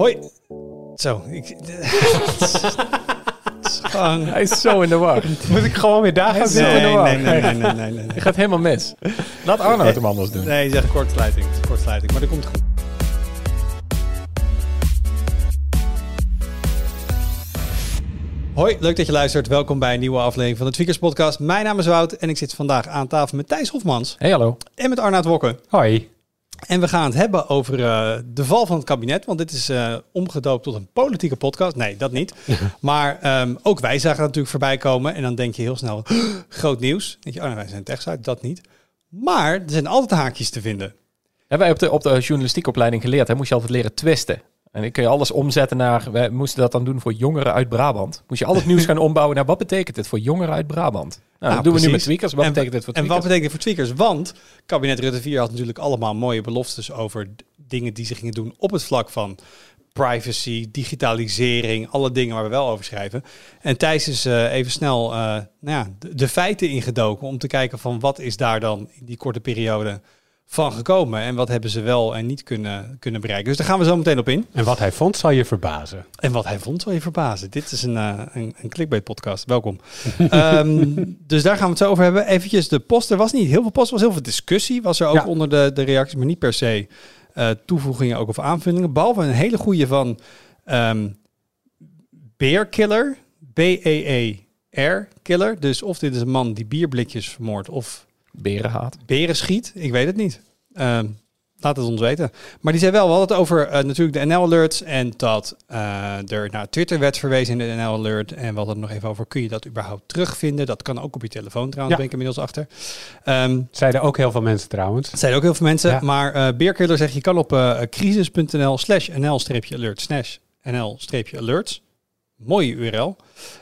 Hoi. Zo, ik... Hij is zo in de war. Moet ik gewoon weer daar gaan Nee, zitten? Nee, in de war. nee, nee, nee, nee, nee, nee. Je gaat helemaal mis. Laat Arno het hem anders doen. Nee, je zegt kortsluiting. Kortsluiting, maar dat komt goed. Hoi, leuk dat je luistert. Welkom bij een nieuwe aflevering van de Tweakers Podcast. Mijn naam is Wout en ik zit vandaag aan tafel met Thijs Hofmans Hey, hallo. en met Arnaud Wokken. Hoi. En we gaan het hebben over eh, de val van het kabinet, want dit is eh, omgedoopt tot een politieke podcast. Nee, dat niet. maar ehm, ook wij zagen natuurlijk voorbij komen en dan denk je heel snel, groot nieuws. Dan denk je, oh, nou, wij zijn techsite, dat niet. Maar er zijn altijd haakjes te vinden. Hebben wij op de, op de journalistiekopleiding geleerd, hè, moest je altijd leren twisten. En dan kun je alles omzetten naar, wij moesten dat dan doen voor jongeren uit Brabant. Moest je al het nieuws gaan ombouwen naar, wat betekent dit voor jongeren uit Brabant? Nou, dat doen we nu met tweakers. Wat En- betekent dit voor En wat tweakers? betekent dit voor tweakers? Want kabinet Rutte 4 had natuurlijk allemaal mooie beloftes over dingen die ze gingen doen op het vlak van privacy, digitalisering, alle dingen waar we wel over schrijven. En Thijs is eh, even snel eh, nou ja, de, de feiten ingedoken om te kijken van wat is daar dan in die korte periode van gekomen en wat hebben ze wel en niet kunnen, kunnen bereiken. Dus daar gaan we zo meteen op in. En wat hij vond zal je verbazen. En wat hij vond zal je verbazen. Dit is een, eh, een, een clickbait podcast. Welkom. Ehm, dus daar gaan we het zo over hebben. Eventjes de post. Er was niet heel veel post. Er was heel veel discussie. Was er ook Ja. onder de, de reacties. Maar niet per se eh, toevoegingen ook of aanvullingen. Behalve een hele goede van ehm Beerkiller. B-E-E-R Killer. Dus of dit is een man die bierblikjes vermoordt. Of Berenhaat. beren schiet. Ik weet het niet. Ehm, laat het ons weten. Maar die zei wel, we hadden het over eh, natuurlijk de NL-alerts en dat eh, er naar Twitter werd verwezen in de NL-alert. En we hadden het nog even over, kun je dat überhaupt terugvinden? Dat kan ook op je telefoon trouwens, Ja. ben ik inmiddels achter. Ehm Zeiden ook heel veel mensen trouwens. zeiden ook heel veel mensen. Ja. Maar eh Beerkiller zegt, je kan op crisis.nl slash nl-alert slash nl-alerts. Mooie URL.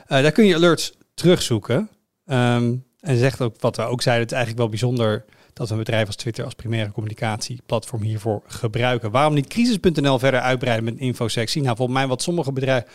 Eh, daar kun je alerts terugzoeken. Ehm, en zegt ook wat we ook zeiden, het is eigenlijk wel bijzonder dat we een bedrijf als Twitter als primaire communicatieplatform hiervoor gebruiken. Waarom niet crisis.nl verder uitbreiden met infosectie? Nou, volgens mij wat sommige bedrijven,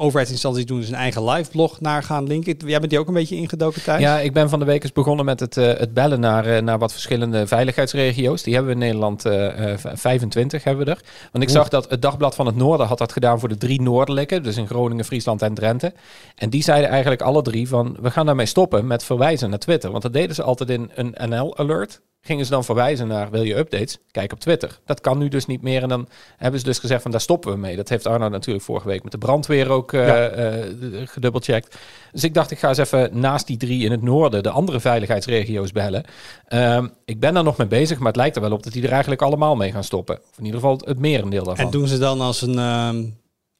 overheidsinstanties doen, is een eigen live blog naar gaan linken. Jij bent die ook een beetje ingedoken thuis? Ja, ik ben van de week eens begonnen met het, eh, het bellen naar, eh, naar wat verschillende veiligheidsregio's. Die hebben we in Nederland eh, eh, v- 25 hebben we er. Want ik zag dat het Dagblad van het Noorden had dat gedaan voor de drie noordelijke. Dus in Groningen, Friesland en Drenthe. En die zeiden eigenlijk alle drie van, we gaan daarmee stoppen met verwijzen naar Twitter. Want dat deden ze altijd in een NL-alert. Gingen ze dan verwijzen naar, wil je updates? Kijk op Twitter. Dat kan nu dus niet meer. En dan hebben ze dus gezegd van, daar stoppen we mee. Dat heeft Arno natuurlijk vorige week met de brandweer ook Ja. eh, gedubbelcheckt. Dus ik dacht, ik ga eens even naast die drie in het noorden de andere veiligheidsregio's bellen. Ehm, ik ben daar nog mee bezig, maar het lijkt er wel op dat die er eigenlijk allemaal mee gaan stoppen. Of in ieder geval het merendeel daarvan. En doen ze dan als een ehm,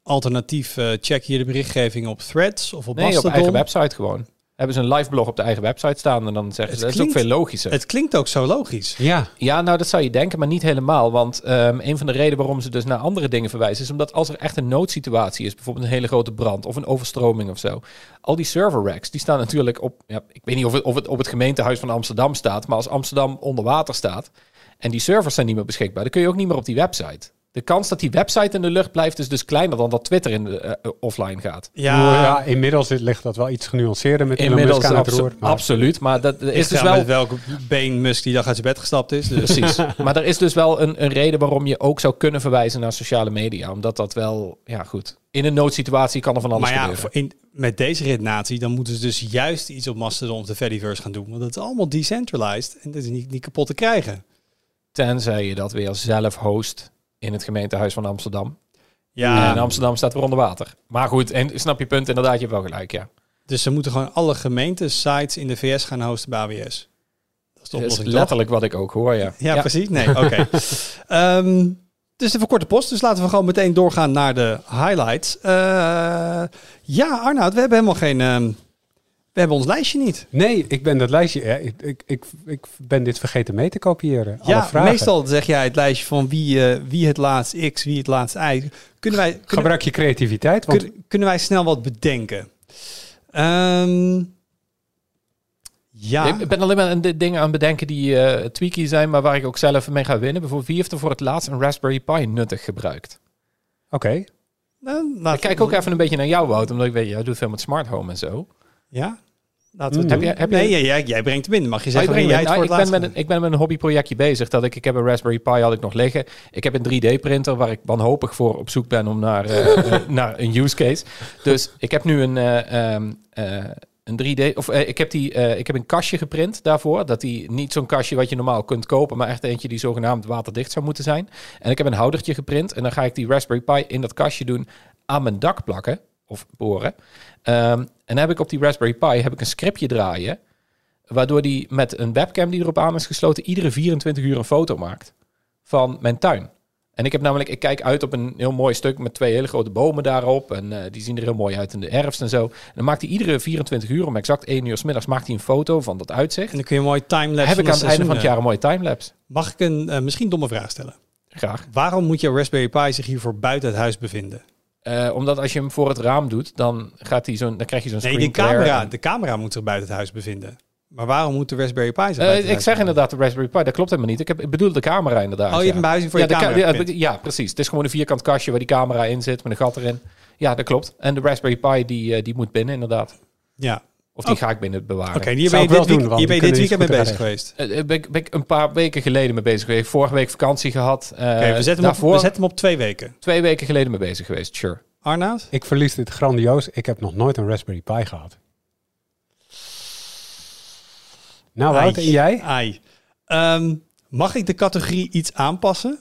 alternatief, eh, check je de berichtgeving op Threads of op nee, op eigen website gewoon. Hebben ze een live blog op de eigen website staan en dan zeggen Het ze, dat is ook klinkt- veel logischer. Het klinkt ook zo logisch. Ja. Ja, nou dat zou je denken, maar niet helemaal. Want ehm, een van de redenen waarom ze dus naar andere dingen verwijzen... is omdat als er echt een noodsituatie is... bijvoorbeeld een hele grote brand of een overstroming of zo... al die server racks, die staan natuurlijk op... Ja, ik weet niet of het, of het op het gemeentehuis van Amsterdam staat... maar als Amsterdam onder water staat... en die servers zijn niet meer beschikbaar... dan kun je ook niet meer op die website. De kans dat die website in de lucht blijft... is dus kleiner dan dat Twitter in de, eh, offline gaat. Ja, ja, inmiddels ligt dat wel iets genuanceerder met Elon Inmiddels Musk aan het abso- roer. maar- absoluut, maar dat is dus wel met welke been Musk die dag uit zijn bed gestapt is. Dus. Precies. maar er is dus wel een, een reden waarom je ook zou kunnen verwijzen naar sociale media. Omdat dat wel, ja goed. In een noodsituatie kan er van alles Maar ja, gebeuren. in, met deze redenatie, dan moeten ze dus juist iets op Mastodon of de Fediverse gaan doen. Want dat is allemaal decentralized en dat is niet, niet kapot te krijgen. Tenzij je dat weer zelf host in het gemeentehuis van Amsterdam. Ja, En Amsterdam staat weer onder water. Maar goed, en snap je punt inderdaad, je hebt wel gelijk, ja. dus ze moeten gewoon alle gemeentes, sites in de VS gaan hosten bij AWS. Dat is de Dat is oplossing, toch? letterlijk wat ik ook hoor, ja. Ja, precies. Nee, oké. Ehm, dus even korte post. Dus laten we gewoon meteen doorgaan naar de highlights. Eh, ja, Arnoud, we hebben helemaal geen... ehm, we hebben ons lijstje niet. Nee, ik ben dat lijstje. ja, ik, ik, ik, ik ben dit vergeten mee te kopiëren. Ja, meestal zeg jij het lijstje van wie, eh, wie het laatst X, wie het laatst Y. Kunnen wij, kunnen, Gebruik je creativiteit. Want kun- kunnen wij snel wat bedenken? Ehm, ja, Ik ben alleen maar de dingen aan het bedenken die eh tweaky zijn, maar waar ik ook zelf mee ga winnen. Bijvoorbeeld, wie heeft er voor het laatst een Raspberry Pi nuttig gebruikt? Oké. nou, Ik kijk ook even een beetje naar jou, Wout, omdat ik weet, jij doet veel met smart home en zo. Ja? Laten we Mm. het Heb jij- heb nee, jij- brengt hem in. Mag je Oh, zeggen ik, wanneer ben, jij het voor nou, het ik, ben met een, ik ben met een hobbyprojectje bezig. Dat ik, ik heb een Raspberry Pi had ik nog liggen. Ik heb een 3D-printer waar ik wanhopig voor op zoek ben om naar, eh, eh, naar een use case. Dus ik heb nu een, eh, ehm, eh, een 3D... Of ik, heb die, ik heb een kastje geprint daarvoor. Dat die niet zo'n kastje wat je normaal kunt kopen, maar echt eentje die zogenaamd waterdicht zou moeten zijn. En ik heb een houdertje geprint. En dan ga ik die Raspberry Pi in dat kastje doen aan mijn dak plakken. Of boren. Ehm, en dan heb ik op die Raspberry Pi heb ik een scriptje draaien. Waardoor die met een webcam die erop aan is gesloten, iedere 24 uur een foto maakt van mijn tuin. En ik heb namelijk, ik kijk uit op een heel mooi stuk met twee hele grote bomen daarop. En eh, die zien er heel mooi uit in de herfst en zo. En dan maakt hij iedere 24 uur, om exact 1 uur s middags, maakt hij een foto van dat uitzicht. En dan kun je een mooie timelapse heb ik aan het einde van het jaar jaar. een mooie timelapse. Mag ik een eh, misschien domme vraag stellen? Graag. Waarom moet je Raspberry Pi zich hiervoor buiten het huis bevinden? Eh, omdat als je hem voor het raam doet, dan, gaat hij zo'n, dan krijg je zo'n Nee, screen de camera, en- de camera moet zich buiten het huis bevinden. Maar waarom moet de Raspberry Pi zich Eh, ik zeg bevinden? inderdaad de Raspberry Pi, dat klopt helemaal niet. Ik, heb, ik bedoel de camera inderdaad. Oh, je ja. hebt een behuizing voor ja, je camera. ja, precies. Het is gewoon een vierkant kastje waar die camera in zit met een gat erin. Ja, dat klopt. En de Raspberry Pi die, eh, die moet binnen inderdaad. Ja, Of die Oh. ga ik binnen bewaren. oké. hier ben je ik wel dit, week- doen, want hier ben je dit weekend mee bezig geweest. Eh, eh, ben, ik, ben ik een paar weken geleden mee bezig geweest. Vorige week vakantie gehad. Eh, Oké, we, zetten hem op, daarvoor we zetten hem op twee weken. twee weken geleden mee bezig geweest. Sure. Arnoud? Ik verlies dit grandioos. Ik heb nog nooit een Raspberry Pi gehad. Nou, Wout, en jij? Ai. Ehm, mag ik de categorie iets aanpassen?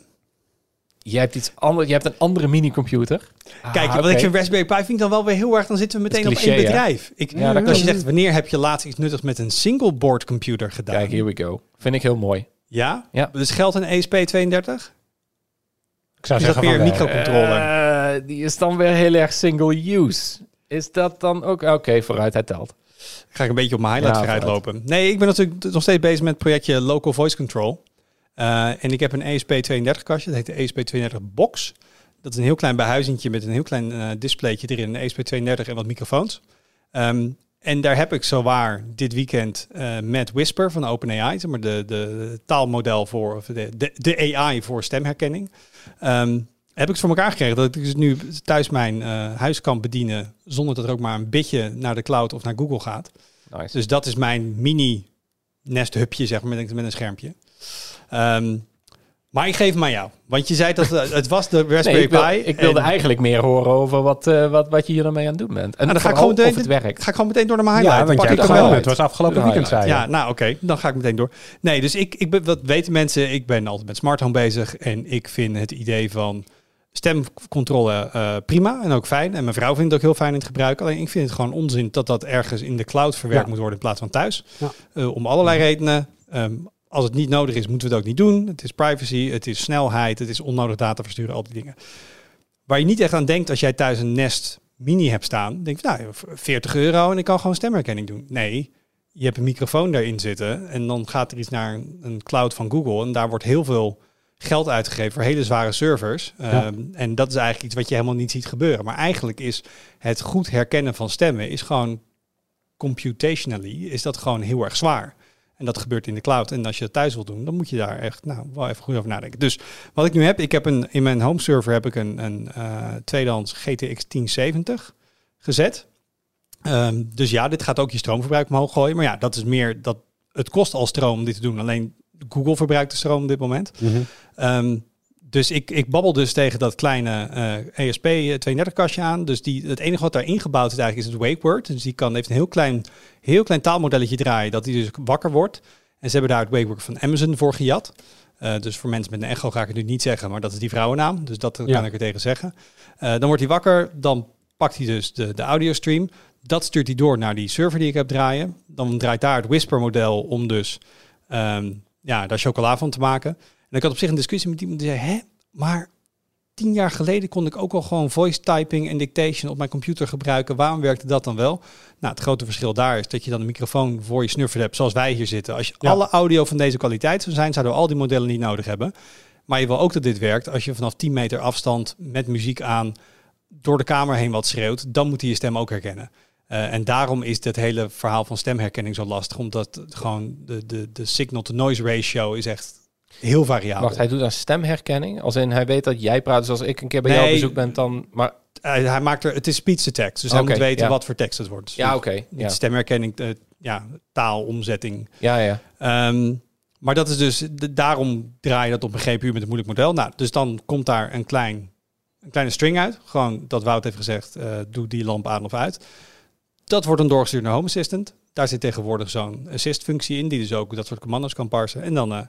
Jij hebt iets anders. Je hebt een andere minicomputer. Kijk, Ah, wat oké. ik vind Raspberry Pi vind ik dan wel weer heel erg. Dan zitten we meteen Dat op één bedrijf. Ik, Ja, dat als je zegt, wanneer heb je laatst iets nuttigs met een single board computer gedaan? Kijk, here we go. Vind ik heel mooi. Ja? Ja. Dus geldt een ESP32? Ik zou Is dat zeggen weer van een microcontroller? Eh, die is dan weer heel erg single use. Is dat dan ook... Oké, vooruit, hij telt. Ga ik een beetje op mijn highlight Ja, vooruit. lopen. Nee, ik ben natuurlijk nog steeds bezig met het projectje Local Voice Control. Eh, en ik heb een ESP32 kastje. Dat heet de ESP32 Box. Dat is een heel klein behuizingje met een heel klein eh, displaytje erin. Een ESP32 en wat microfoons. Ehm, en daar heb ik zowaar dit weekend eh, met Whisper van OpenAI, zeg maar de, de taalmodel voor, of de, de, de AI voor stemherkenning. Ehm, heb ik het voor elkaar gekregen dat ik dus nu thuis mijn eh, huis kan bedienen zonder dat er ook maar een bitje naar de cloud of naar Google gaat. Nice. Dus dat is mijn mini nesthubje, zeg maar, met, met een schermpje. Ehm, maar ik geef hem aan jou. Want je zei dat eh, het was de Raspberry Nee, ik, wil- Pi. ik wilde en- eigenlijk meer horen over wat, eh, wat, wat je hier dan mee aan het doen bent. En Nou, dan ga ik gewoon of het meteen- werkt. Ga ik gewoon meteen door naar mijn highlight. Ja, want jij kan hem wel. Het was afgelopen weekend, zei je. Ja, nou oké, dan ga ik meteen door. Nee, dus ik, ik ben, wat weten mensen, ik ben altijd met smart home bezig en ik vind het idee van stemcontrole eh, prima en ook fijn. En mijn vrouw vindt het ook heel fijn in het gebruik. Alleen ik vind het gewoon onzin dat dat ergens in de cloud verwerkt Ja. moet worden in plaats van thuis. Ja. Eh, om allerlei redenen. Ehm, als het niet nodig is, moeten we het ook niet doen. Het is privacy, het is snelheid, het is onnodig data versturen, al die dingen. Waar je niet echt aan denkt als jij thuis een Nest Mini hebt staan, denk je, nou, 40 euro en ik kan gewoon stemherkenning doen. Nee, je hebt een microfoon daarin zitten en dan gaat er iets naar een, cloud van Google en daar wordt heel veel geld uitgegeven voor hele zware servers. Ja. Ehm, en dat is eigenlijk iets wat je helemaal niet ziet gebeuren. Maar eigenlijk is het goed herkennen van stemmen is gewoon computationally is dat gewoon heel erg zwaar. En dat gebeurt in de cloud. En als je het thuis wil doen, dan moet je daar echt nou, wel even goed over nadenken. Dus wat ik nu heb, ik heb een, in mijn home server heb ik een, een eh, tweedehands GTX 1070 gezet. Ehm, dus ja, dit gaat ook je stroomverbruik omhoog gooien. Maar ja, dat is meer dat het kost al stroom om dit te doen. Alleen Google verbruikt de stroom op dit moment. Ehm, dus ik, ik babbel dus tegen dat kleine eh ESP32 kastje aan. Dus die, het enige wat daar ingebouwd is eigenlijk is het wake word. Dus die kan, heeft een heel klein, heel klein taalmodelletje draaien dat hij dus wakker wordt. En ze hebben daar het wake word van Amazon voor gejat. Eh, dus voor mensen met een echo ga ik het nu niet zeggen, maar dat is die vrouwennaam. Dus dat Ja. kan ik er tegen zeggen. Eh, dan wordt hij wakker, dan pakt hij dus de, de audiostream. Dat stuurt hij door naar die server die ik heb draaien. Dan draait daar het Whisper model om dus ehm, ja, daar chocola van te maken. En ik had op zich een discussie met iemand die zei, hè, maar tien jaar geleden kon ik ook al gewoon voice typing en dictation op mijn computer gebruiken. Waarom werkte dat dan wel? Nou, het grote verschil daar is dat je dan een microfoon voor je snuffer hebt, zoals wij hier zitten. Als je Ja. alle audio van deze kwaliteit zou zijn, zouden we al die modellen niet nodig hebben. Maar je wil ook dat dit werkt als je vanaf 10 meter afstand met muziek aan door de kamer heen wat schreeuwt, dan moet hij je stem ook herkennen. Eh, en daarom is het hele verhaal van stemherkenning zo lastig, omdat gewoon de, de, de signal-to-noise ratio is echt heel variabel. Wacht, hij doet aan stemherkenning? Als in, hij weet dat jij praat. Dus als ik een keer bij jou op bezoek ben, dan... Maar, hij, hij maakt er, het is speech to text, dus hij moet weten ja. wat voor tekst het wordt. Dus ja, oké. niet ja. stemherkenning, eh, ja, taalomzetting. Ja, ja. Ehm, maar dat is dus, de- daarom draai je dat op een GPU met een moeilijk model. Nou, dus dan komt daar een, klein, een kleine string uit. Gewoon dat Wout heeft gezegd, eh, doe die lamp aan of uit. Dat wordt dan doorgestuurd naar Home Assistant. Daar zit tegenwoordig zo'n assist-functie in, die dus ook dat soort commando's kan parsen. En dan, eh,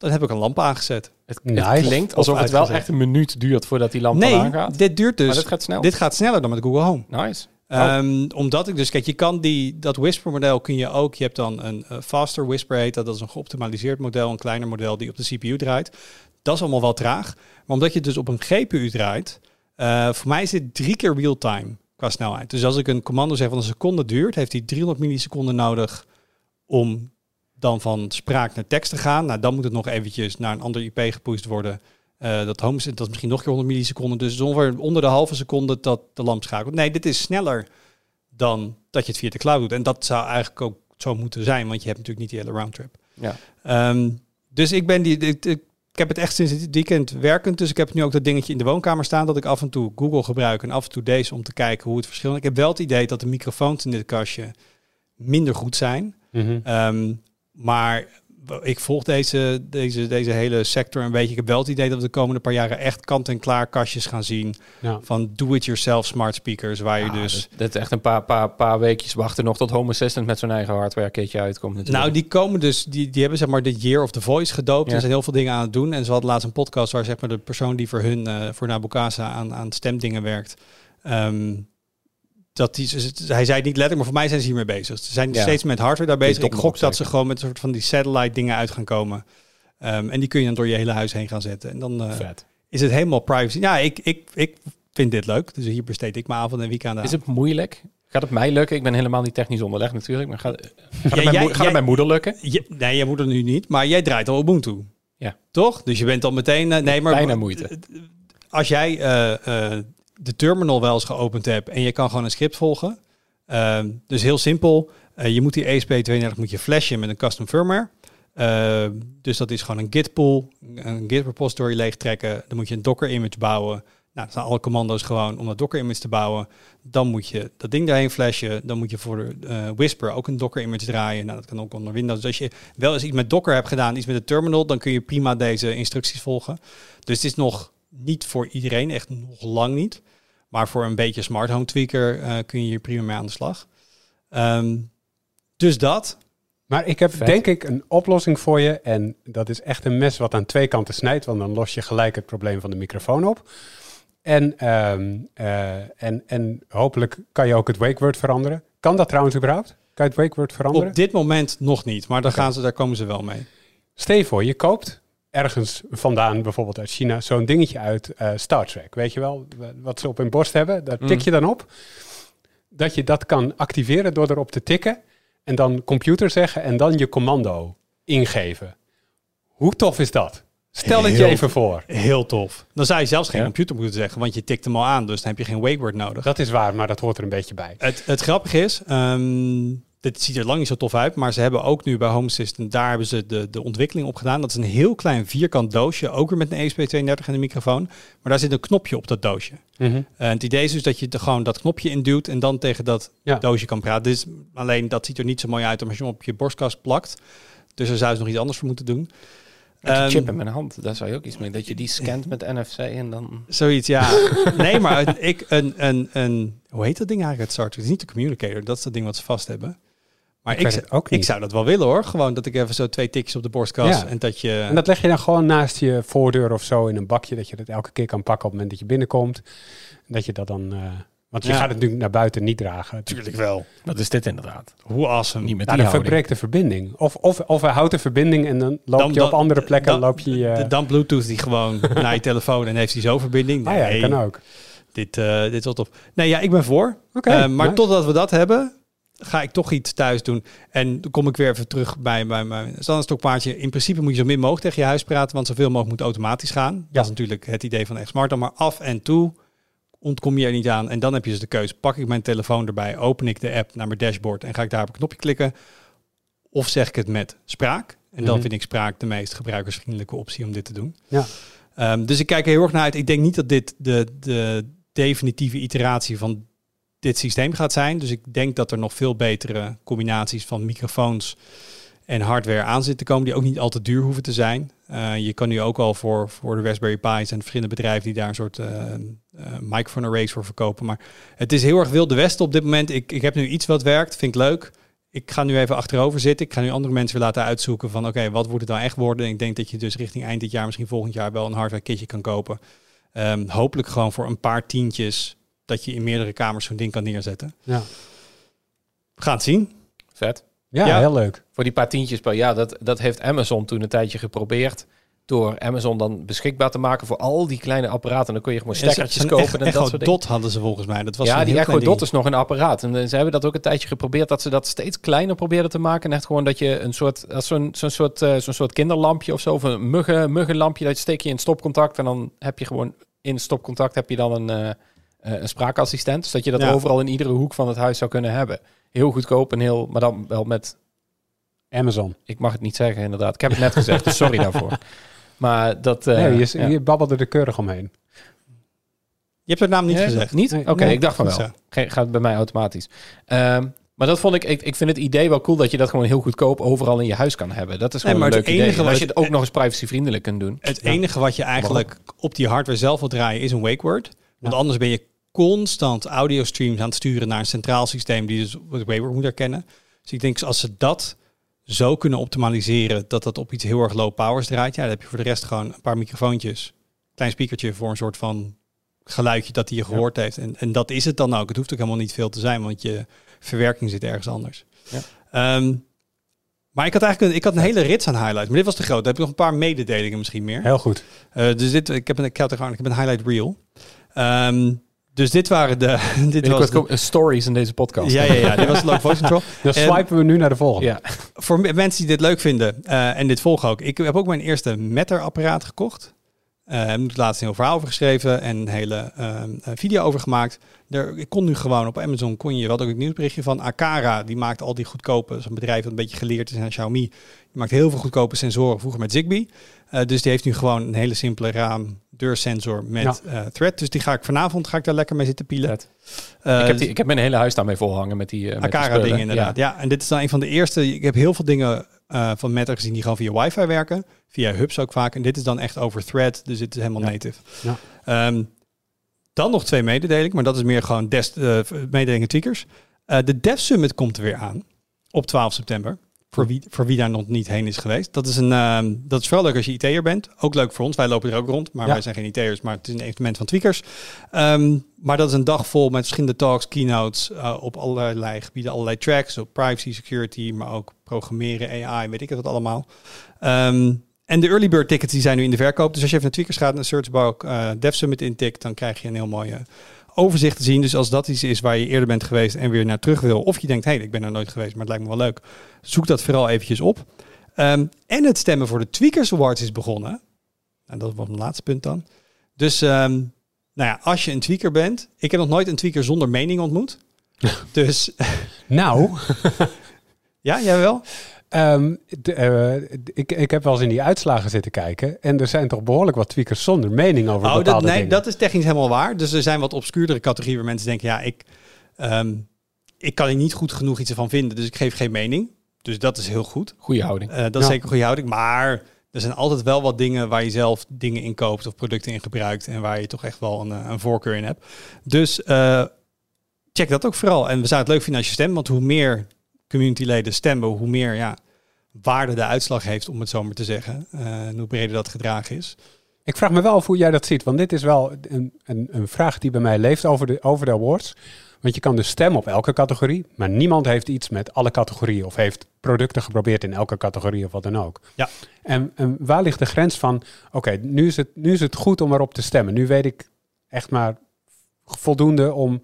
dan heb ik een lamp aangezet. Het, Nice. het klinkt alsof Of het wel echt een minuut duurt voordat die lamp nee, aangaat. dit duurt dus. maar dat gaat snel. Dit gaat sneller dan met Google Home. Nice. Oh. Ehm, omdat ik dus, kijk, je kan die, dat Whisper model kun je ook, je hebt dan een eh, faster Whisper heet dat, dat is een geoptimaliseerd model, een kleiner model die op de CPU draait. Dat is allemaal wel traag. Maar omdat je het dus op een GPU draait, eh, voor mij is dit drie keer real-time qua snelheid. Dus als ik een commando zeg van een seconde duurt, heeft hij 300 milliseconden nodig om dan van spraak naar tekst te gaan. Nou, dan moet het nog eventjes naar een ander IP gepusht worden. Eh, dat home dat is misschien nog een keer 100 milliseconden. Dus het ongeveer onder de halve seconde dat de lamp schakelt. Nee, dit is sneller dan dat je het via de cloud doet. En dat zou eigenlijk ook zo moeten zijn, want je hebt natuurlijk niet die hele roundtrip. Ja. Ehm, dus ik ben die, ik, ik, ik heb het echt sinds dit weekend werkend. Dus ik heb nu ook dat dingetje in de woonkamer staan dat ik af en toe Google gebruik en af en toe deze om te kijken hoe het verschil. Ik heb wel het idee dat de microfoons in dit kastje minder goed zijn. Mhm. Ehm, maar ik volg deze, deze, deze hele sector een beetje. Ik heb wel het idee dat we de komende paar jaren echt kant-en-klaar kastjes gaan zien Ja. van do-it-yourself smart speakers, waar je dus... dat, dat is echt een paar, paar, paar weekjes wachten nog tot Home Assistant met zijn eigen hardware kitje uitkomt natuurlijk. Nou, die komen dus, die, die hebben zeg maar de Year of the Voice gedoopt. Ja. Er zijn heel veel dingen aan het doen. En ze hadden laatst een podcast waar zeg maar de persoon die voor hun, eh, voor Nabukasa aan, aan stemdingen werkt. ehm, dat die, hij zei het niet letterlijk, maar voor mij zijn ze hiermee bezig. Ze zijn Ja. steeds met hardware daar bezig. Ik gok dat ze gewoon met een soort van die satellite dingen uit gaan komen. Ehm, en die kun je dan door je hele huis heen gaan zetten. En dan eh, is het helemaal privacy. Ja, ik, ik, ik vind dit leuk. Dus hier besteed ik mijn avond en weekend aan. Is het moeilijk? Gaat het mij lukken? Ik ben helemaal niet technisch onderlegd natuurlijk. Maar gaat, gaat, Ja, het, mijn jij- moe- gaat jij- het mijn moeder lukken? Je, nee, jij moet er nu niet, maar jij draait al Ubuntu. Ja. Toch? Dus je bent al meteen... eh, nee, maar Bijna moeite. Als jij eh, de terminal wel eens geopend hebt en je kan gewoon een script volgen. ehm, dus heel simpel. eh, je moet die ESP32 moet je flashen met een custom firmware. Ehm, dus dat is gewoon een git pool, een git repository leegtrekken. Dan moet je een docker image bouwen. Nou, dat zijn alle commando's gewoon om dat docker image te bouwen. Dan moet je dat ding daarheen flashen. Dan moet je voor de eh, Whisper ook een docker image draaien. Nou, dat kan ook onder Windows. Dus als je wel eens iets met docker hebt gedaan, iets met de terminal, dan kun je prima deze instructies volgen. Dus het is nog niet voor iedereen, echt nog lang niet. Maar voor een beetje smart home tweaker eh, kun je hier prima mee aan de slag. Ehm, dus dat. Maar ik heb Vet. denk ik een oplossing voor je. En dat is echt een mes wat aan twee kanten snijdt. Want dan los je gelijk het probleem van de microfoon op. En, ehm, eh, en, en hopelijk kan je ook het wake word veranderen. Kan dat trouwens überhaupt? Kan je het wake word veranderen? Op dit moment nog niet, maar daar, gaan ze, daar komen ze wel mee. Stel je voor, je koopt ergens vandaan, bijvoorbeeld uit China, zo'n dingetje uit eh, Star Trek. Weet je wel, wat ze op hun borst hebben. Daar tik Mm. je dan op. Dat je dat kan activeren door erop te tikken. En dan computer zeggen en dan je commando ingeven. Hoe tof is dat? Stel het je even voor. Heel tof. Dan zou je zelfs geen Ja. computer moeten zeggen, want je tikt hem al aan, dus dan heb je geen wake word nodig. Dat is waar, maar dat hoort er een beetje bij. Het, het grappige is, ehm, dit ziet er lang niet zo tof uit, maar ze hebben ook nu bij Home Assistant, daar hebben ze de, de ontwikkeling op gedaan. Dat is een heel klein vierkant doosje, ook weer met een ESP32 en een microfoon. Maar daar zit een knopje op dat doosje. Eh, het idee is dus dat je er gewoon dat knopje induwt en dan tegen dat Ja. doosje kan praten. Dus alleen dat ziet er niet zo mooi uit als je hem op je borstkast plakt. Dus daar zou ze nog iets anders voor moeten doen. Met die Ehm, chip in mijn hand, daar zou je ook iets mee. Dat je die scant met NFC en dan... Zoiets, ja. nee, maar het- ik, een, een, een, hoe heet dat ding eigenlijk uit Star Trek? Het is niet de communicator, dat is dat ding wat ze vast hebben. Maar Ik ik, zou- het ook ik niet. zou dat wel willen hoor. Gewoon dat ik even zo twee tikjes op de borstkast Ja. en dat je... En dat leg je dan gewoon naast je voordeur of zo in een bakje. Dat je dat elke keer kan pakken op het moment dat je binnenkomt. En dat je dat dan... eh, want je Ja. gaat het natuurlijk naar buiten niet dragen. Natuurlijk wel. Wat is dit inderdaad? Hoe awesome. Niet met Nou, dan verbreekt de verbinding. Of, of, of hij houdt de verbinding en dan loop Dan- je op dan- andere plekken. dan- loop je, eh, De- Dan Bluetooth die gewoon naar je telefoon en heeft hij zo verbinding. ah ja, Nee, dat kan ook. dit, eh, dit is wel tof. Nee, ja, ik ben voor. Oké, Eh, maar nice. totdat we dat hebben, ga ik toch iets thuis doen. En dan kom ik weer even terug bij, bij mijn standaardstokpaardje. In principe moet je zo min mogelijk tegen je huis praten, want zoveel mogelijk moet automatisch gaan. Dat is natuurlijk het idee van echt smart. Maar af en toe ontkom je er niet aan. En dan heb je dus de keuze. Pak ik mijn telefoon erbij, open ik de app naar mijn dashboard en ga ik daar op een knopje klikken. Of zeg ik het met spraak. En dan Mhm. vind ik spraak de meest gebruikersvriendelijke optie om dit te doen. Ja. Ehm, dus ik kijk er heel erg naar uit. Ik denk niet dat dit de, de definitieve iteratie van dit systeem gaat zijn. Dus ik denk dat er nog veel betere combinaties van microfoons en hardware aan zitten komen, die ook niet al te duur hoeven te zijn. Uh, je kan nu ook al voor, voor de Raspberry Pi's en verschillende bedrijven die daar een soort uh, microphone arrays voor verkopen. Maar het is heel erg wilde westen op dit moment. Ik, ik heb nu iets wat werkt, vind ik leuk. Ik ga nu even achterover zitten. Ik ga nu andere mensen weer laten uitzoeken van oké, wat wordt het nou echt worden? En ik denk dat je dus richting eind dit jaar, misschien volgend jaar wel een hardware kitje kan kopen. Um, hopelijk gewoon voor een paar tientjes dat je in meerdere kamers zo'n ding kan neerzetten. Ja. We gaan het zien. Vet. Ja, Ja. heel leuk. Voor die paar tientjes per jaar, dat, dat heeft Amazon toen een tijdje geprobeerd. Door Amazon dan beschikbaar te maken voor al die kleine apparaten. Dan kun je gewoon stekkertjes kopen en dat soort dingen. Dot hadden ze volgens mij. Dat was ja, die Echo Dot ding. is nog een apparaat. En eh, ze hebben dat ook een tijdje geprobeerd, dat ze dat steeds kleiner probeerden te maken. En echt gewoon dat je een soort, als zo'n zo'n soort, eh, zo'n soort kinderlampje of zo, of een muggen, muggenlampje, dat steek je in stopcontact. En dan heb je gewoon in stopcontact heb je dan een, eh, een spraakassistent. Dus dat je dat Ja. overal in iedere hoek van het huis zou kunnen hebben. Heel goedkoop en heel, maar dan wel met Amazon. ik mag het niet zeggen, inderdaad. Ik heb het net gezegd, dus sorry daarvoor. Maar dat... eh, nee, je, ja. je babbelde er keurig omheen. Je hebt het naam niet Ja, gezegd. Niet? Nee, Oké, nee, ik dacht van wel. Ge- Gaat bij mij automatisch. Ehm, maar dat vond ik, ik... Ik vind het idee wel cool dat je dat gewoon heel goedkoop overal in je huis kan hebben. Dat is Nee, gewoon maar een leuk idee. enige En als wat- je het ook nog eens privacyvriendelijk kunt doen. Het Ja. enige wat je eigenlijk op die hardware zelf wil draaien is een wake word. Want anders ben je constant audio streams aan het sturen naar een centraal systeem die dus het wake word moet herkennen. Dus ik denk als ze dat zo kunnen optimaliseren dat dat op iets heel erg low powers draait, ja, dan heb je voor de rest gewoon een paar microfoontjes, klein speakertje voor een soort van geluidje dat hij je gehoord heeft. En, en dat is het dan ook. Het hoeft ook helemaal niet veel te zijn, want je verwerking zit ergens anders. Ja. Ehm, maar ik had eigenlijk een, ik had een hele rits aan highlights, maar dit was te groot. Dan heb ik nog een paar mededelingen misschien meer. Heel goed. Eh, dus dit, ik heb een, ik had er gewoon, ik heb een highlight reel. Ehm, dus dit waren de, dit was de, stories in deze podcast. ja, ja, ja, dit was Low Voice Control. Dan En- swipen we nu naar de volgende. Ja. Voor me- mensen die dit leuk vinden eh, en dit volgen ook. Ik heb ook mijn eerste Matter-apparaat gekocht. Eh, heb er laatst een heel verhaal over geschreven en een hele ehm, eh, video over gemaakt. Er, ik kon nu gewoon op Amazon, kon je, wat ook het nieuwsberichtje van Akara. Die maakt al die goedkope, zo'n bedrijf dat een beetje geleerd is aan Xiaomi. Die maakt heel veel goedkope sensoren, vroeger met Zigbee. Eh, dus die heeft nu gewoon een hele simpele raam deursensor met eh, thread. Dus die ga ik vanavond ga ik daar lekker mee zitten pielen. Eh, ik, heb die, ik heb mijn hele huis daarmee volhangen met die, uh, Akara dingen inderdaad. Ja. en dit is dan een van de eerste. Ik heb heel veel dingen van Matter gezien die gewoon via wifi werken. Via hubs ook vaak. En dit is dan echt over thread. Dus dit is helemaal Ja. native. Ja. Ehm, dan nog twee mededelingen. Maar dat is meer gewoon des, mededelingen tweakers. De Dev Summit komt er weer aan. Op 12 september. Voor wie, voor wie daar nog niet heen is geweest. Dat is, een, ehm, dat is vooral leuk als je IT'er bent. Ook leuk voor ons. Wij lopen er ook rond. Maar Ja. wij zijn geen IT'ers. Maar het is een evenement van tweakers. Ehm, maar dat is een dag vol met verschillende talks, keynotes. eh, op allerlei gebieden. Allerlei tracks. Op privacy, security. Maar ook programmeren, AI. Weet ik het wat allemaal. Ehm, en de early bird tickets die zijn nu in de verkoop. Dus als je even naar tweakers gaat. Naar searchbar eh Dev Summit intikt. Dan krijg je een heel mooi eh, overzicht te zien. Dus als dat iets is waar je eerder bent geweest en weer naar terug wil. Of je denkt, hé, hey, ik ben er nooit geweest, maar het lijkt me wel leuk. Zoek dat vooral eventjes op. Ehm, en het stemmen voor de Tweakers Awards is begonnen. En dat was mijn laatste punt dan. Dus, ehm, nou ja, als je een tweaker bent. Ik heb nog nooit een tweaker zonder mening ontmoet. dus, Nou, ja, jij wel? Ehm, de, eh, ik, ik heb wel eens in die uitslagen zitten kijken. En er zijn toch behoorlijk wat tweakers zonder mening over Oh, bepaalde dat, nee, dingen. dat is technisch helemaal waar. Dus er zijn wat obscuurdere categorieën waar mensen denken, ja, ik, ehm, ik kan er niet goed genoeg iets van vinden. Dus ik geef geen mening. Dus dat is heel goed. Goeie houding. Eh, dat is Ja. zeker een goede houding. Maar er zijn altijd wel wat dingen waar je zelf dingen in koopt of producten in gebruikt. En waar je toch echt wel een, eh, een voorkeur in hebt. Dus eh, check dat ook vooral. En we zouden het leuk vinden als je stemt. Want hoe meer communityleden stemmen, hoe meer ja, waarde de uitslag heeft, om het zo maar te zeggen. Eh, en hoe breder dat gedragen is. Ik vraag me wel af hoe jij dat ziet. Want dit is wel een, een, een vraag die bij mij leeft over de, over de awards. Want je kan dus stemmen op elke categorie. Maar niemand heeft iets met alle categorieën. Of heeft producten geprobeerd in elke categorie of wat dan ook. Ja. En, en waar ligt de grens van... Oké, nu, is het, nu is het goed om erop te stemmen. Nu weet ik echt maar voldoende om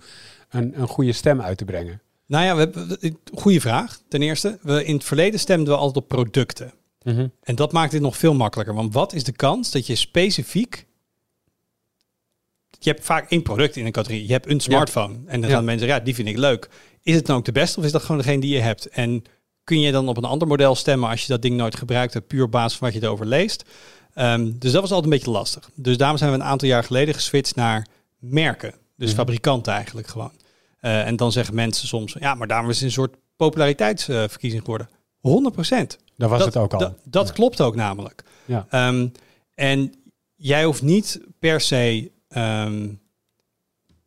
een, een goede stem uit te brengen. Nou ja, we hebben, goede vraag. Ten eerste, we, in het verleden stemden we altijd op producten. En dat maakt dit nog veel makkelijker. Want wat is de kans dat je specifiek... Je hebt vaak één product in een categorie. Je hebt een smartphone. En dan Ja. gaan mensen, ja, die vind ik leuk. Is het dan ook de beste of is dat gewoon degene die je hebt? En kun je dan op een ander model stemmen als je dat ding nooit gebruikt hebt, puur op basis van wat je erover leest? Ehm, dus dat was altijd een beetje lastig. Dus daarom zijn we een aantal jaar geleden geswitcht naar merken. Dus Mhm. fabrikanten eigenlijk gewoon. Eh, en dan zeggen mensen soms, ja, maar daarom is het een soort populariteitsverkiezing geworden. 100 procent. Daar was dat, het ook al. Dat, dat Ja. klopt ook namelijk. Ja. Ehm, en jij hoeft niet per se ehm,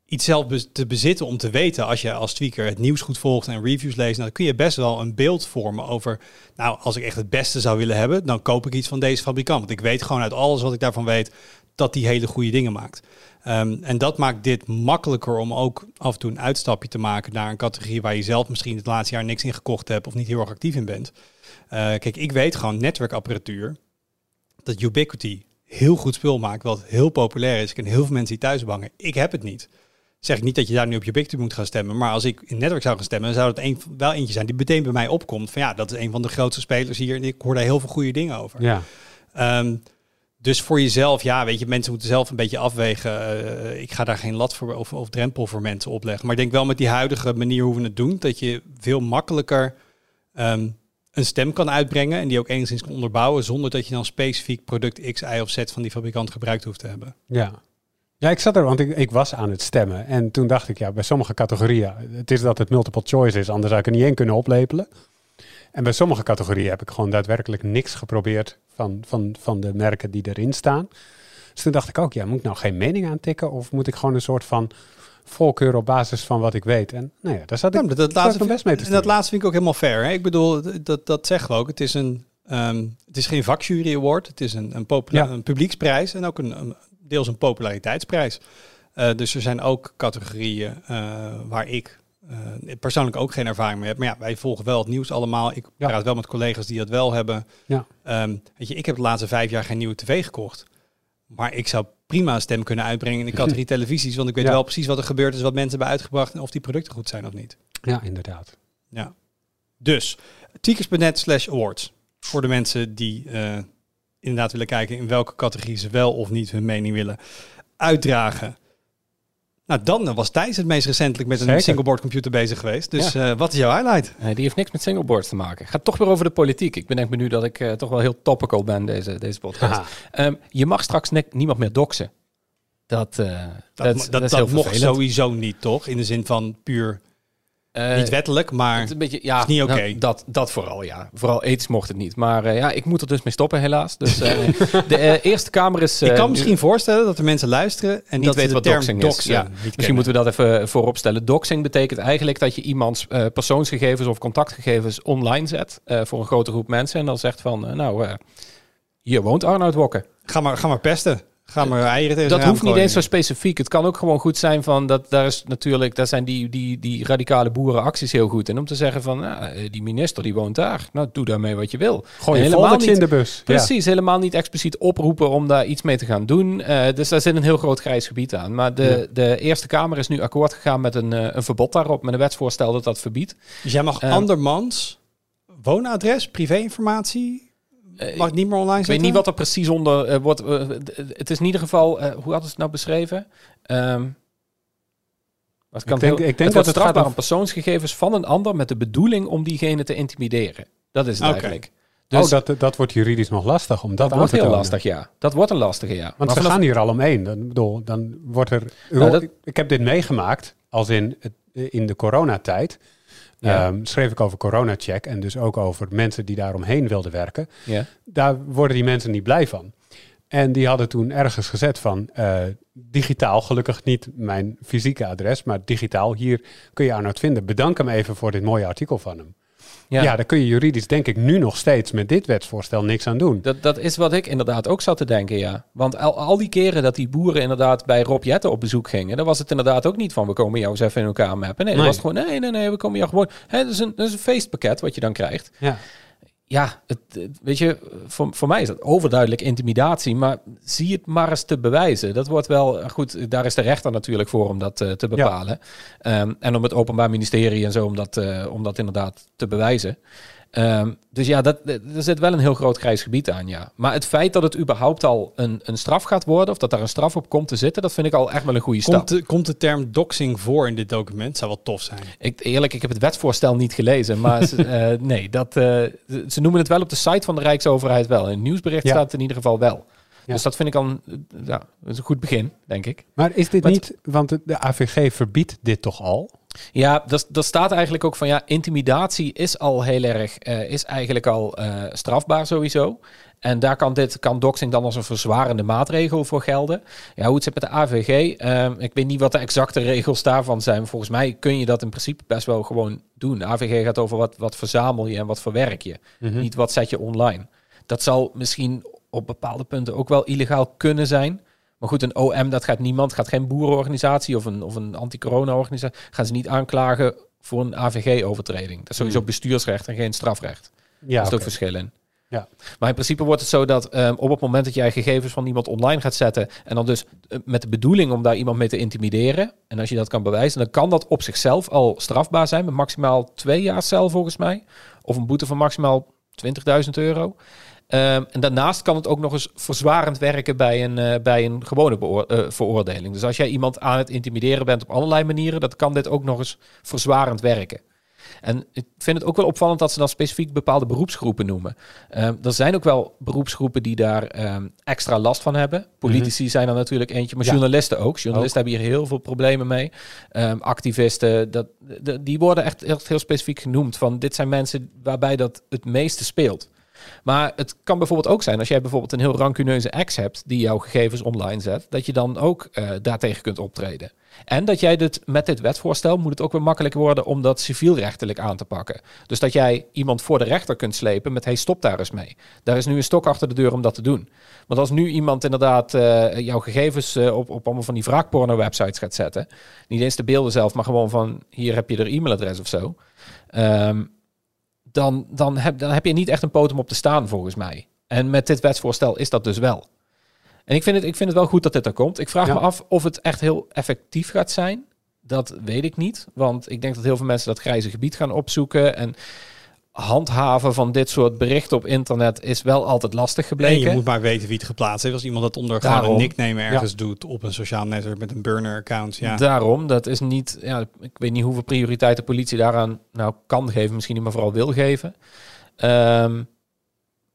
iets zelf te bezitten om te weten als je als tweaker het nieuws goed volgt en reviews leest. Nou, dan kun je best wel een beeld vormen over, nou, als ik echt het beste zou willen hebben, dan koop ik iets van deze fabrikant. Want ik weet gewoon uit alles wat ik daarvan weet dat die hele goede dingen maakt. Ehm, en dat maakt dit makkelijker om ook af en toe een uitstapje te maken naar een categorie waar je zelf misschien het laatste jaar niks in gekocht hebt of niet heel erg actief in bent. Eh, kijk, ik weet gewoon netwerkapparatuur dat Ubiquity heel goed spul maakt, wat heel populair is. Ik ken heel veel mensen die thuis bangen. Ik heb het niet. Zeg ik niet dat je daar nu op Ubiquity moet gaan stemmen, maar als ik in netwerk zou gaan stemmen, dan zou het een, wel eentje zijn die meteen bij mij opkomt. Van ja, dat is een van de grootste spelers hier en ik hoor daar heel veel goede dingen over. Ja. Ehm, dus voor jezelf, ja, weet je, mensen moeten zelf een beetje afwegen. Eh, ik ga daar geen lat voor of, of drempel voor mensen opleggen. Maar ik denk wel met die huidige manier hoe we het doen, dat je veel makkelijker ehm, een stem kan uitbrengen en die ook enigszins kan onderbouwen, zonder dat je dan specifiek product X, Y of Z van die fabrikant gebruikt hoeft te hebben. Ja. Ja, ik zat er, want ik, ik was aan het stemmen. En toen dacht ik, ja, bij sommige categorieën, het is dat het multiple choice is, anders zou ik er niet één kunnen oplepelen. En bij sommige categorieën heb ik gewoon daadwerkelijk niks geprobeerd van, van, van de merken die erin staan. Dus toen dacht ik ook, ja, moet ik nou geen mening aantikken? Of moet ik gewoon een soort van voorkeur op basis van wat ik weet? En nou ja, daar zat ik, Ja, maar dat, ik laatste, best mee te en dat laatste vind ik ook helemaal fair. Hè? Ik bedoel, dat, dat zeggen we ook. Het is, een, ehm, het is geen vakjury award. Het is een, een, popula- Ja. een publieksprijs en ook een, een- deels een populariteitsprijs. Eh, dus er zijn ook categorieën eh, waar ik eh, persoonlijk ook geen ervaring mee heb. Maar ja, wij volgen wel het nieuws allemaal. Ik Ja. praat wel met collega's die dat wel hebben. Ja. Ehm, weet je, ik heb de laatste vijf jaar geen nieuwe tv gekocht. Maar ik zou prima een stem kunnen uitbrengen in de categorie televisies. Want ik weet Ja. wel precies wat er gebeurd is, wat mensen hebben uitgebracht en of die producten goed zijn of niet. Ja, inderdaad. Ja. Dus, tweakers.net slash awards. Voor de mensen die eh, inderdaad willen kijken in welke categorie ze wel of niet hun mening willen uitdragen. Nou, dan was Thijs het meest recentelijk met een Zeker. singleboard computer bezig geweest. Dus eh, wat is jouw highlight? Nee, die heeft niks met singleboards te maken. Gaat toch weer over de politiek. Ik bedenk me nu dat ik eh, toch wel heel topical ben deze, deze podcast. Ehm, je mag straks niemand meer doxen. Dat, eh, Dat, dat, dat, dat dat mocht sowieso niet, toch? In de zin van puur, Eh, niet wettelijk, maar... het is een beetje, ja, is niet oké. nou, dat, dat vooral, ja. Vooral ethisch mocht het niet. Maar eh, ja, ik moet er dus mee stoppen, helaas. Dus eh, de Eerste Kamer is... ik kan misschien voorstellen dat er mensen luisteren en niet dat weten de wat doxing, is. Ja. Misschien kennen. moeten we dat even voorop stellen. Doxing betekent eigenlijk dat je iemands persoonsgegevens of contactgegevens online zet voor een grote groep mensen. En dan zegt van, nou, hier woont Arnoud Wokke. Ga maar, ga maar pesten. Ga maar eieren tegen Dat hoeft niet eens zo specifiek. Het kan ook gewoon goed zijn van dat daar is natuurlijk, daar zijn die, die, die radicale boerenacties heel goed. En om te zeggen van nou, eh, die minister die woont daar. Nou, doe daarmee wat je wil. Gooi je helemaal foldertje in niet- de bus. Ja. Precies, helemaal niet expliciet oproepen om daar iets mee te gaan doen. Eh, dus daar zit een heel groot grijs gebied aan. Maar de, Ja. de Eerste Kamer is nu akkoord gegaan met een, eh, een verbod daarop, met een wetsvoorstel dat dat verbiedt. Dus jij mag andermans woonadres, privéinformatie, Eh, mag niet meer online Ik zetten? weet niet wat er precies onder eh, wordt. eh, het is in ieder geval, eh, hoe hadden ze het nou beschreven? Ehm wat kan Ik denk- heel- ik denk het dat wordt het strafbaar gaat om persoonsgegevens van een ander met de bedoeling om diegene te intimideren. Dat is het Oké. eigenlijk. Dus oh, dat, dat wordt juridisch nog lastig om dat, dat wordt heel tonen. lastig, ja. Dat wordt een lastige, ja. Want Maar we gaan hier al omheen. Dan, bedoel, dan wordt er. Nou, dat- ik, ik heb dit meegemaakt als in, in de coronatijd. Ja. Ehm, schreef ik over coronacheck en dus ook over mensen die daaromheen wilden werken. ja. Daar worden die mensen niet blij van. En die hadden toen ergens gezet van eh, digitaal, gelukkig niet mijn fysieke adres, maar digitaal, hier kun je Arnoud vinden. Bedank hem even voor dit mooie artikel van hem. Ja. Ja. daar kun je juridisch denk ik nu nog steeds met dit wetsvoorstel niks aan doen. Dat, dat is wat ik inderdaad ook zat te denken, ja. Want al, al die keren dat die boeren inderdaad bij Rob Jetten op bezoek gingen, dan was het inderdaad ook niet van we komen jou eens even in elkaar mappen. Nee, dan Nee. was het gewoon nee, nee, nee, we komen jou gewoon. Hè, dat, is een, dat is een feestpakket wat je dan krijgt. Ja. Ja, het, het- weet je, voor, voor mij is dat overduidelijk intimidatie, maar zie het maar eens te bewijzen. Dat wordt wel goed. Daar is de rechter natuurlijk voor om dat eh, te bepalen. Ehm, en om het Openbaar Ministerie en zo om dat, eh, om dat inderdaad te bewijzen. Ehm, dus ja, dat, er zit wel een heel groot grijs gebied aan, ja. Maar het feit dat het überhaupt al een, een straf gaat worden, of dat daar een straf op komt te zitten, dat vind ik al echt wel een goede stap. Komt de, komt de term doxing voor in dit document? Zou wel tof zijn. Ik, eerlijk, ik heb het wetsvoorstel niet gelezen, maar ze, eh, nee, dat, eh, ze noemen het wel op de site van de Rijksoverheid wel. In het nieuwsbericht Ja. staat het in ieder geval wel. Ja. Dus dat vind ik al een, ja, een goed begin, denk ik. Maar is dit Maar niet, want de AVG verbiedt dit toch al? Ja, dat, dat staat eigenlijk ook van ja, intimidatie is al heel erg, eh, is eigenlijk al eh, strafbaar sowieso. En daar kan, dit, kan doxing dan als een verzwarende maatregel voor gelden. Ja, hoe het zit met de AVG, ehm, ik weet niet wat de exacte regels daarvan zijn. Volgens mij kun je dat in principe best wel gewoon doen. De AVG gaat over wat, wat verzamel je en wat verwerk je. Mhm. Niet wat zet je online. Dat zal misschien op bepaalde punten ook wel illegaal kunnen zijn. Maar goed, een OM, dat gaat niemand, gaat geen boerenorganisatie of een, of een anti-corona-organisatie, gaan ze niet aanklagen voor een AVG-overtreding. Dat is sowieso Hmm. bestuursrecht en geen strafrecht. Ja, Daar is oké. ook verschil in. Ja. Maar in principe wordt het zo dat ehm, op het moment dat jij gegevens van iemand online gaat zetten en dan dus eh, met de bedoeling om daar iemand mee te intimideren, en als je dat kan bewijzen, dan kan dat op zichzelf al strafbaar zijn met maximaal twee jaar cel volgens mij, of een boete van maximaal 20.000 euro. Ehm, en daarnaast kan het ook nog eens verzwarend werken bij een, eh, bij een gewone eh, veroordeling. Dus als jij iemand aan het intimideren bent op allerlei manieren, dat kan dit ook nog eens verzwarend werken. En ik vind het ook wel opvallend dat ze dan specifiek bepaalde beroepsgroepen noemen. Ehm, er zijn ook wel beroepsgroepen die daar ehm, extra last van hebben. Politici zijn er natuurlijk eentje, maar Ja. journalisten ook. Journalisten hebben hier heel veel problemen mee. Activisten, dat, de- die worden echt, echt heel specifiek genoemd. Van dit zijn mensen waarbij dat het meeste speelt. Maar het kan bijvoorbeeld ook zijn als jij bijvoorbeeld een heel rancuneuze ex hebt die jouw gegevens online zet, dat je dan ook eh, daartegen kunt optreden. En dat jij dit met dit wetsvoorstel moet het ook weer makkelijker worden om dat civielrechtelijk aan te pakken. Dus dat jij iemand voor de rechter kunt slepen met hey stop daar eens mee. Daar is nu een stok achter de deur om dat te doen. Want als nu iemand inderdaad eh, jouw gegevens eh, op, op allemaal van die wraakporno websites gaat zetten, niet eens de beelden zelf, maar gewoon van hier heb je er e-mailadres of zo. Ehm, dan, dan, heb, dan heb je niet echt een poot om op te staan, volgens mij. En met dit wetsvoorstel is dat dus wel. En ik vind het, ik vind het wel goed dat dit er komt. Ik vraag Ja. me af of het echt heel effectief gaat zijn. Dat weet ik niet. Want ik denk dat heel veel mensen dat grijze gebied gaan opzoeken. En handhaven van dit soort berichten op internet is wel altijd lastig En gebleken. je moet maar weten wie het geplaatst heeft. Als iemand dat onder gewoon een nickname ergens doet op een sociaal netwerk met een burner-account. Ja. Daarom, dat is niet, ja, ik weet niet hoeveel prioriteit de politie daaraan nou kan geven, misschien niet, maar vooral wil geven. Ehm,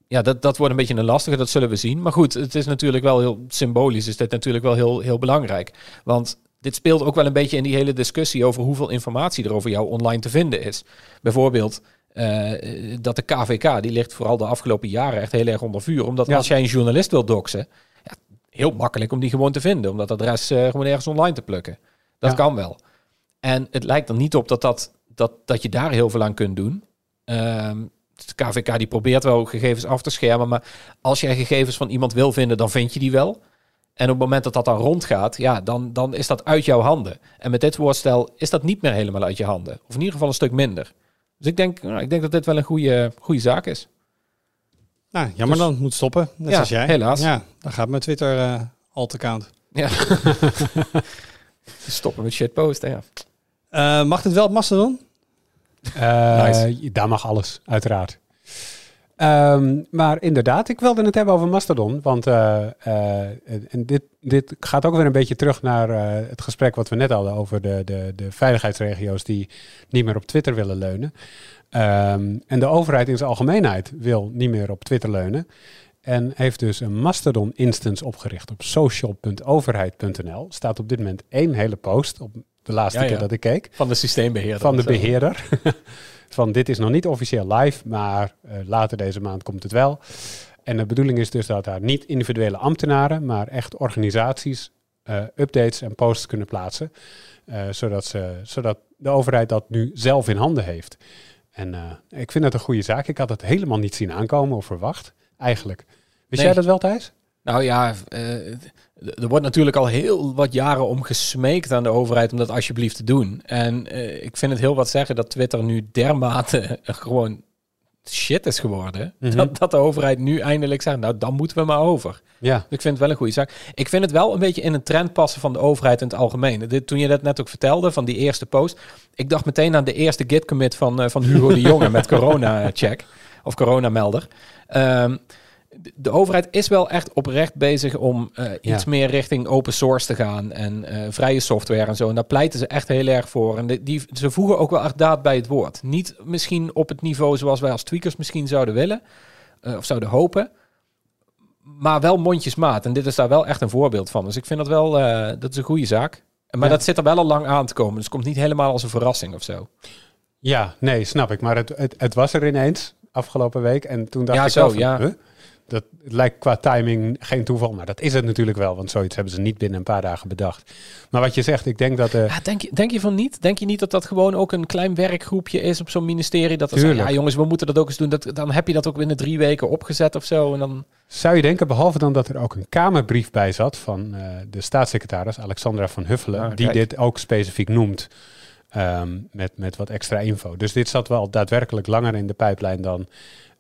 ja, dat, dat wordt een beetje een lastige, dat zullen we zien. Maar goed, het is natuurlijk wel heel symbolisch, is dit natuurlijk wel heel, heel belangrijk. Want dit speelt ook wel een beetje in die hele discussie over hoeveel informatie er over jou online te vinden is. Bijvoorbeeld eh, dat de KVK, die ligt vooral de afgelopen jaren echt heel erg onder vuur. Omdat Ja. als jij een journalist wilt doxen, ja, heel makkelijk om die gewoon te vinden. Om dat adres eh, gewoon ergens online te plukken. Dat Ja. kan wel. En het lijkt er niet op dat, dat, dat, dat je daar heel veel aan kunt doen. Ehm, de KVK die probeert wel gegevens af te schermen. Maar als jij gegevens van iemand wil vinden, dan vind je die wel. En op het moment dat dat dan rondgaat, ja, dan, dan is dat uit jouw handen. En met dit voorstel is dat niet meer helemaal uit je handen. Of in ieder geval een stuk minder. Dus ik denk, nou, ik denk dat dit wel een goede, goede zaak is. Nou, jammer Dus- dan. Moet stoppen. Net Ja, als jij. helaas. Ja, dan gaat mijn Twitter eh alt-account. Ja. Stoppen met shitposten, ja. Eh, mag het wel op Mastodon? Eh, Nice. Daar mag alles, uiteraard. Ehm, maar inderdaad, ik wilde het hebben over Mastodon. Want eh, eh, en dit, dit gaat ook weer een beetje terug naar eh, het gesprek wat we net hadden over de, de, de veiligheidsregio's die niet meer op Twitter willen leunen. Ehm, en de overheid in zijn algemeenheid wil niet meer op Twitter leunen. En heeft dus een Mastodon instance opgericht op social.overheid.nl. Staat op dit moment één hele post op de laatste Ja, ja. keer dat ik keek Van de systeembeheerder. van de beheerder. van dit is nog niet officieel live, maar eh, later deze maand komt het wel. En de bedoeling is dus dat daar niet individuele ambtenaren, maar echt organisaties eh, updates en posts kunnen plaatsen. eh, zodat, ze, zodat de overheid dat nu zelf in handen heeft. En ik vind dat een goede zaak. Ik had het helemaal niet zien aankomen of verwacht, eigenlijk. Wist Nee. jij dat wel, Thijs? Nou ja, er wordt natuurlijk al heel wat jaren om gesmeekt aan de overheid om dat alsjeblieft te doen. En eh, ik vind het heel wat zeggen dat Twitter nu dermate gewoon shit is geworden. Mhm. dat, dat de overheid nu eindelijk zegt, nou dan moeten we maar over. Ja. Ik vind het wel een goede zaak. Ik vind het wel een beetje in een trend passen van de overheid in het algemeen. Dit, toen je dat net ook vertelde, van die eerste post. Ik dacht meteen aan de eerste git commit van, eh, van Hugo de Jonge met corona-check. Of coronamelder. Ehm de- de overheid is wel echt oprecht bezig om eh, Ja. iets meer richting open source te gaan en eh, vrije software en zo. En daar pleiten ze echt heel erg voor. En de- die, ze voegen ook wel echt daad bij het woord. Niet misschien op het niveau zoals wij als tweakers misschien zouden willen eh, of zouden hopen, maar wel mondjesmaat. En dit is daar wel echt een voorbeeld van. Dus ik vind dat wel, dat is een goede zaak. Maar Ja. dat zit er wel al lang aan te komen. Dus het komt niet helemaal als een verrassing of zo. Ja, nee, snap ik. Maar het, het, het was er ineens afgelopen week. En toen dacht Ja, ik zo, van, ja. huh? Dat lijkt qua timing geen toeval. Maar dat is het natuurlijk wel. Want zoiets hebben ze niet binnen een paar dagen bedacht. Maar wat je zegt, ik denk dat... Ja, denk, je, denk je van niet? Denk je niet dat dat gewoon ook een klein werkgroepje is op zo'n ministerie? Dat er zegt, Tuurlijk. ja jongens, we moeten dat ook eens doen. Dat, dan heb je dat ook binnen drie weken opgezet of zo. En dan, Zou je denken, behalve dan dat er ook een Kamerbrief bij zat van eh, de staatssecretaris Alexandra van Huffelen, Ah, die dit ook specifiek noemt ehm, met, met wat extra info. Dus dit zat wel daadwerkelijk langer in de pijplijn dan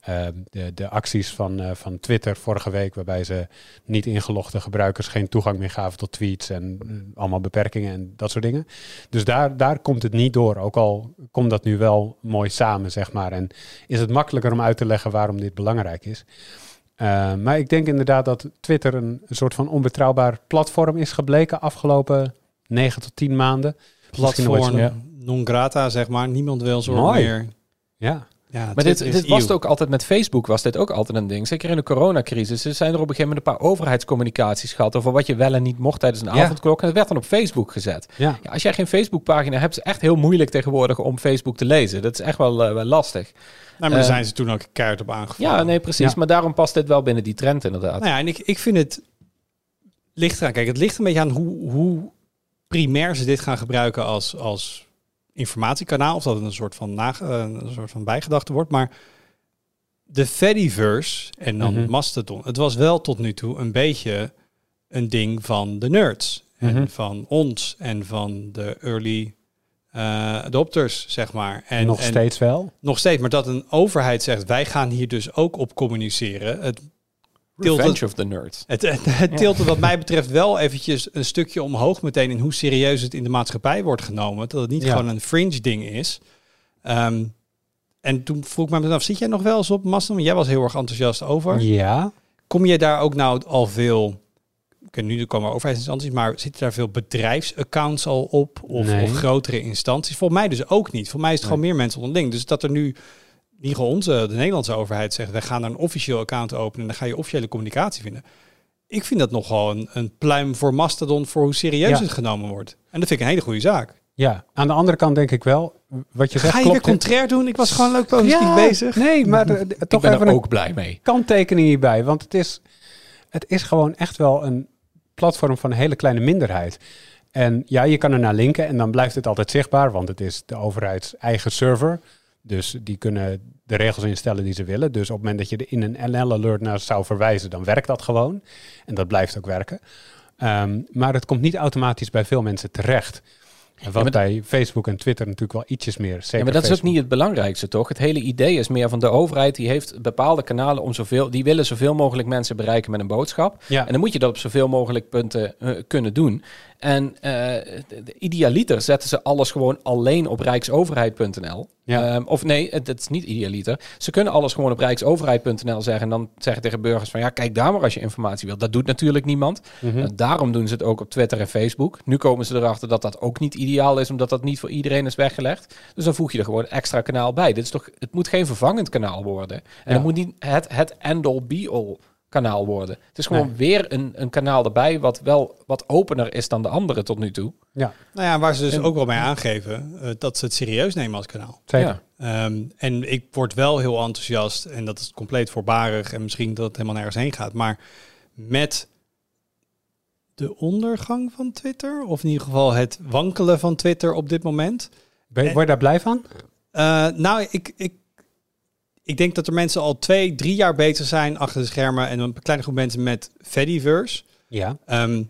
ehm, de, de acties van, eh, van Twitter vorige week, waarbij ze niet ingelogde gebruikers geen toegang meer gaven tot tweets en eh, allemaal beperkingen en dat soort dingen. Dus daar, daar komt het niet door, ook al komt dat nu wel mooi samen, zeg maar. En is het makkelijker om uit te leggen waarom dit belangrijk is. Uh, maar ik denk inderdaad dat Twitter een, een soort van onbetrouwbaar platform is gebleken afgelopen 9 tot 10 maanden. Platform ja. non grata, zeg maar. Niemand wil zo meer. Ja, Ja, maar dit, dit was het ook altijd met Facebook, was dit ook altijd een ding. Zeker in de coronacrisis. Er zijn er op een gegeven moment een paar overheidscommunicaties gehad over wat je wel en niet mocht tijdens een Ja. avondklok. En dat werd dan op Facebook gezet. ja. Ja, als jij geen Facebookpagina hebt, is het echt heel moeilijk tegenwoordig om Facebook te lezen. Dat is echt wel, eh, wel lastig. Nou, maar daar Eh, zijn ze toen ook keihard op aangevallen. Ja, nee, precies. Maar daarom past dit wel binnen die trend inderdaad. Nou ja, en ik, ik vind het ligt eraan. Kijk, het ligt een beetje aan hoe, hoe primair ze dit gaan gebruiken als, als informatiekanaal. Of dat het een soort van, nage, eh, een soort van bijgedachte wordt. Maar de Fediverse en dan Mhm. Mastodon. Het was wel tot nu toe een beetje een ding van de nerds. Mhm. En van ons en van de early eh, adopters, zeg maar. En, nog en- steeds wel. Nog steeds, maar dat een overheid zegt, wij gaan hier dus ook op communiceren. Het tilt het, of the Nerds. het, het, het tilt het wat mij betreft wel eventjes een stukje omhoog meteen in hoe serieus het in de maatschappij wordt genomen. Dat het niet Ja. gewoon een fringe ding is. Ehm, en toen vroeg ik me af, zit jij nog wel eens op Mastodon? Jij was heel erg enthousiast over. Ja. Kom je daar ook nou al veel... Nu komen er overheidsinstanties, maar zitten daar veel bedrijfsaccounts al op? Of, Nee. of grotere instanties? Volgens mij dus ook niet. Voor mij is het gewoon meer mensen onderling. Dus dat er nu, niet gewoon onze, de Nederlandse overheid zegt, wij gaan daar een officieel account openen en dan ga je officiële communicatie vinden. Ik vind dat nogal een, een pluim voor Mastodon voor hoe serieus Ja. het genomen wordt. En dat vind ik een hele goede zaak. ja, aan de andere kant denk ik wel, wat je zegt Ga je weer klopt. contrair doen? Ik was gewoon leuk positief Ja, bezig. Nee, maar eh, Ik toch ben even er een ook blij mee. kanttekening hierbij. Want het is, het is gewoon echt wel een platform van een hele kleine minderheid. En ja, je kan er naar linken en dan blijft het altijd zichtbaar, want het is de overheids eigen server. Dus die kunnen de regels instellen die ze willen. Dus op het moment dat je er in een NL-alert naar zou verwijzen, dan werkt dat gewoon. En dat blijft ook werken. Ehm, maar het komt niet automatisch bij veel mensen terecht. Wat maar bij Facebook en Twitter natuurlijk wel ietsjes meer. Zeker Ja, maar dat is ook niet het belangrijkste, toch? Het hele idee is meer van de overheid, die heeft bepaalde kanalen om zoveel, die willen zoveel mogelijk mensen bereiken met een boodschap. Ja. En dan moet je dat op zoveel mogelijk punten eh, kunnen doen. En de- de idealiter zetten ze alles gewoon alleen op rijksoverheid.nl. Ja. Ehm, of nee, het, het is niet idealiter. Ze kunnen alles gewoon op rijksoverheid.nl zeggen. En dan zeggen tegen burgers van ja, kijk daar maar als je informatie wilt. Dat doet natuurlijk niemand. Mhm. Uh, daarom doen ze het ook op Twitter en Facebook. Nu komen ze erachter dat dat ook niet ideaal is, omdat dat niet voor iedereen is weggelegd. Dus dan voeg je er gewoon een extra kanaal bij. Dit is toch, het moet geen vervangend kanaal worden. En Ja. het moet niet het, het end-all be-all kanaal worden. Het is gewoon Nee. weer een, een kanaal erbij wat wel wat opener is dan de andere tot nu toe. Ja, Nou ja, waar ze dus En- ook wel mee aangeven eh, dat ze het serieus nemen als kanaal. zeker. Ja. Ehm, en ik word wel heel enthousiast en dat is compleet voorbarig en misschien dat het helemaal nergens heen gaat. Maar met de ondergang van Twitter, of in ieder geval het wankelen van Twitter op dit moment. Ben, word je daar blij van? Eh, nou, ik, ik, ik denk dat er mensen al twee, drie jaar bezig zijn achter de schermen en een kleine groep mensen met Fediverse. Ja. Ehm,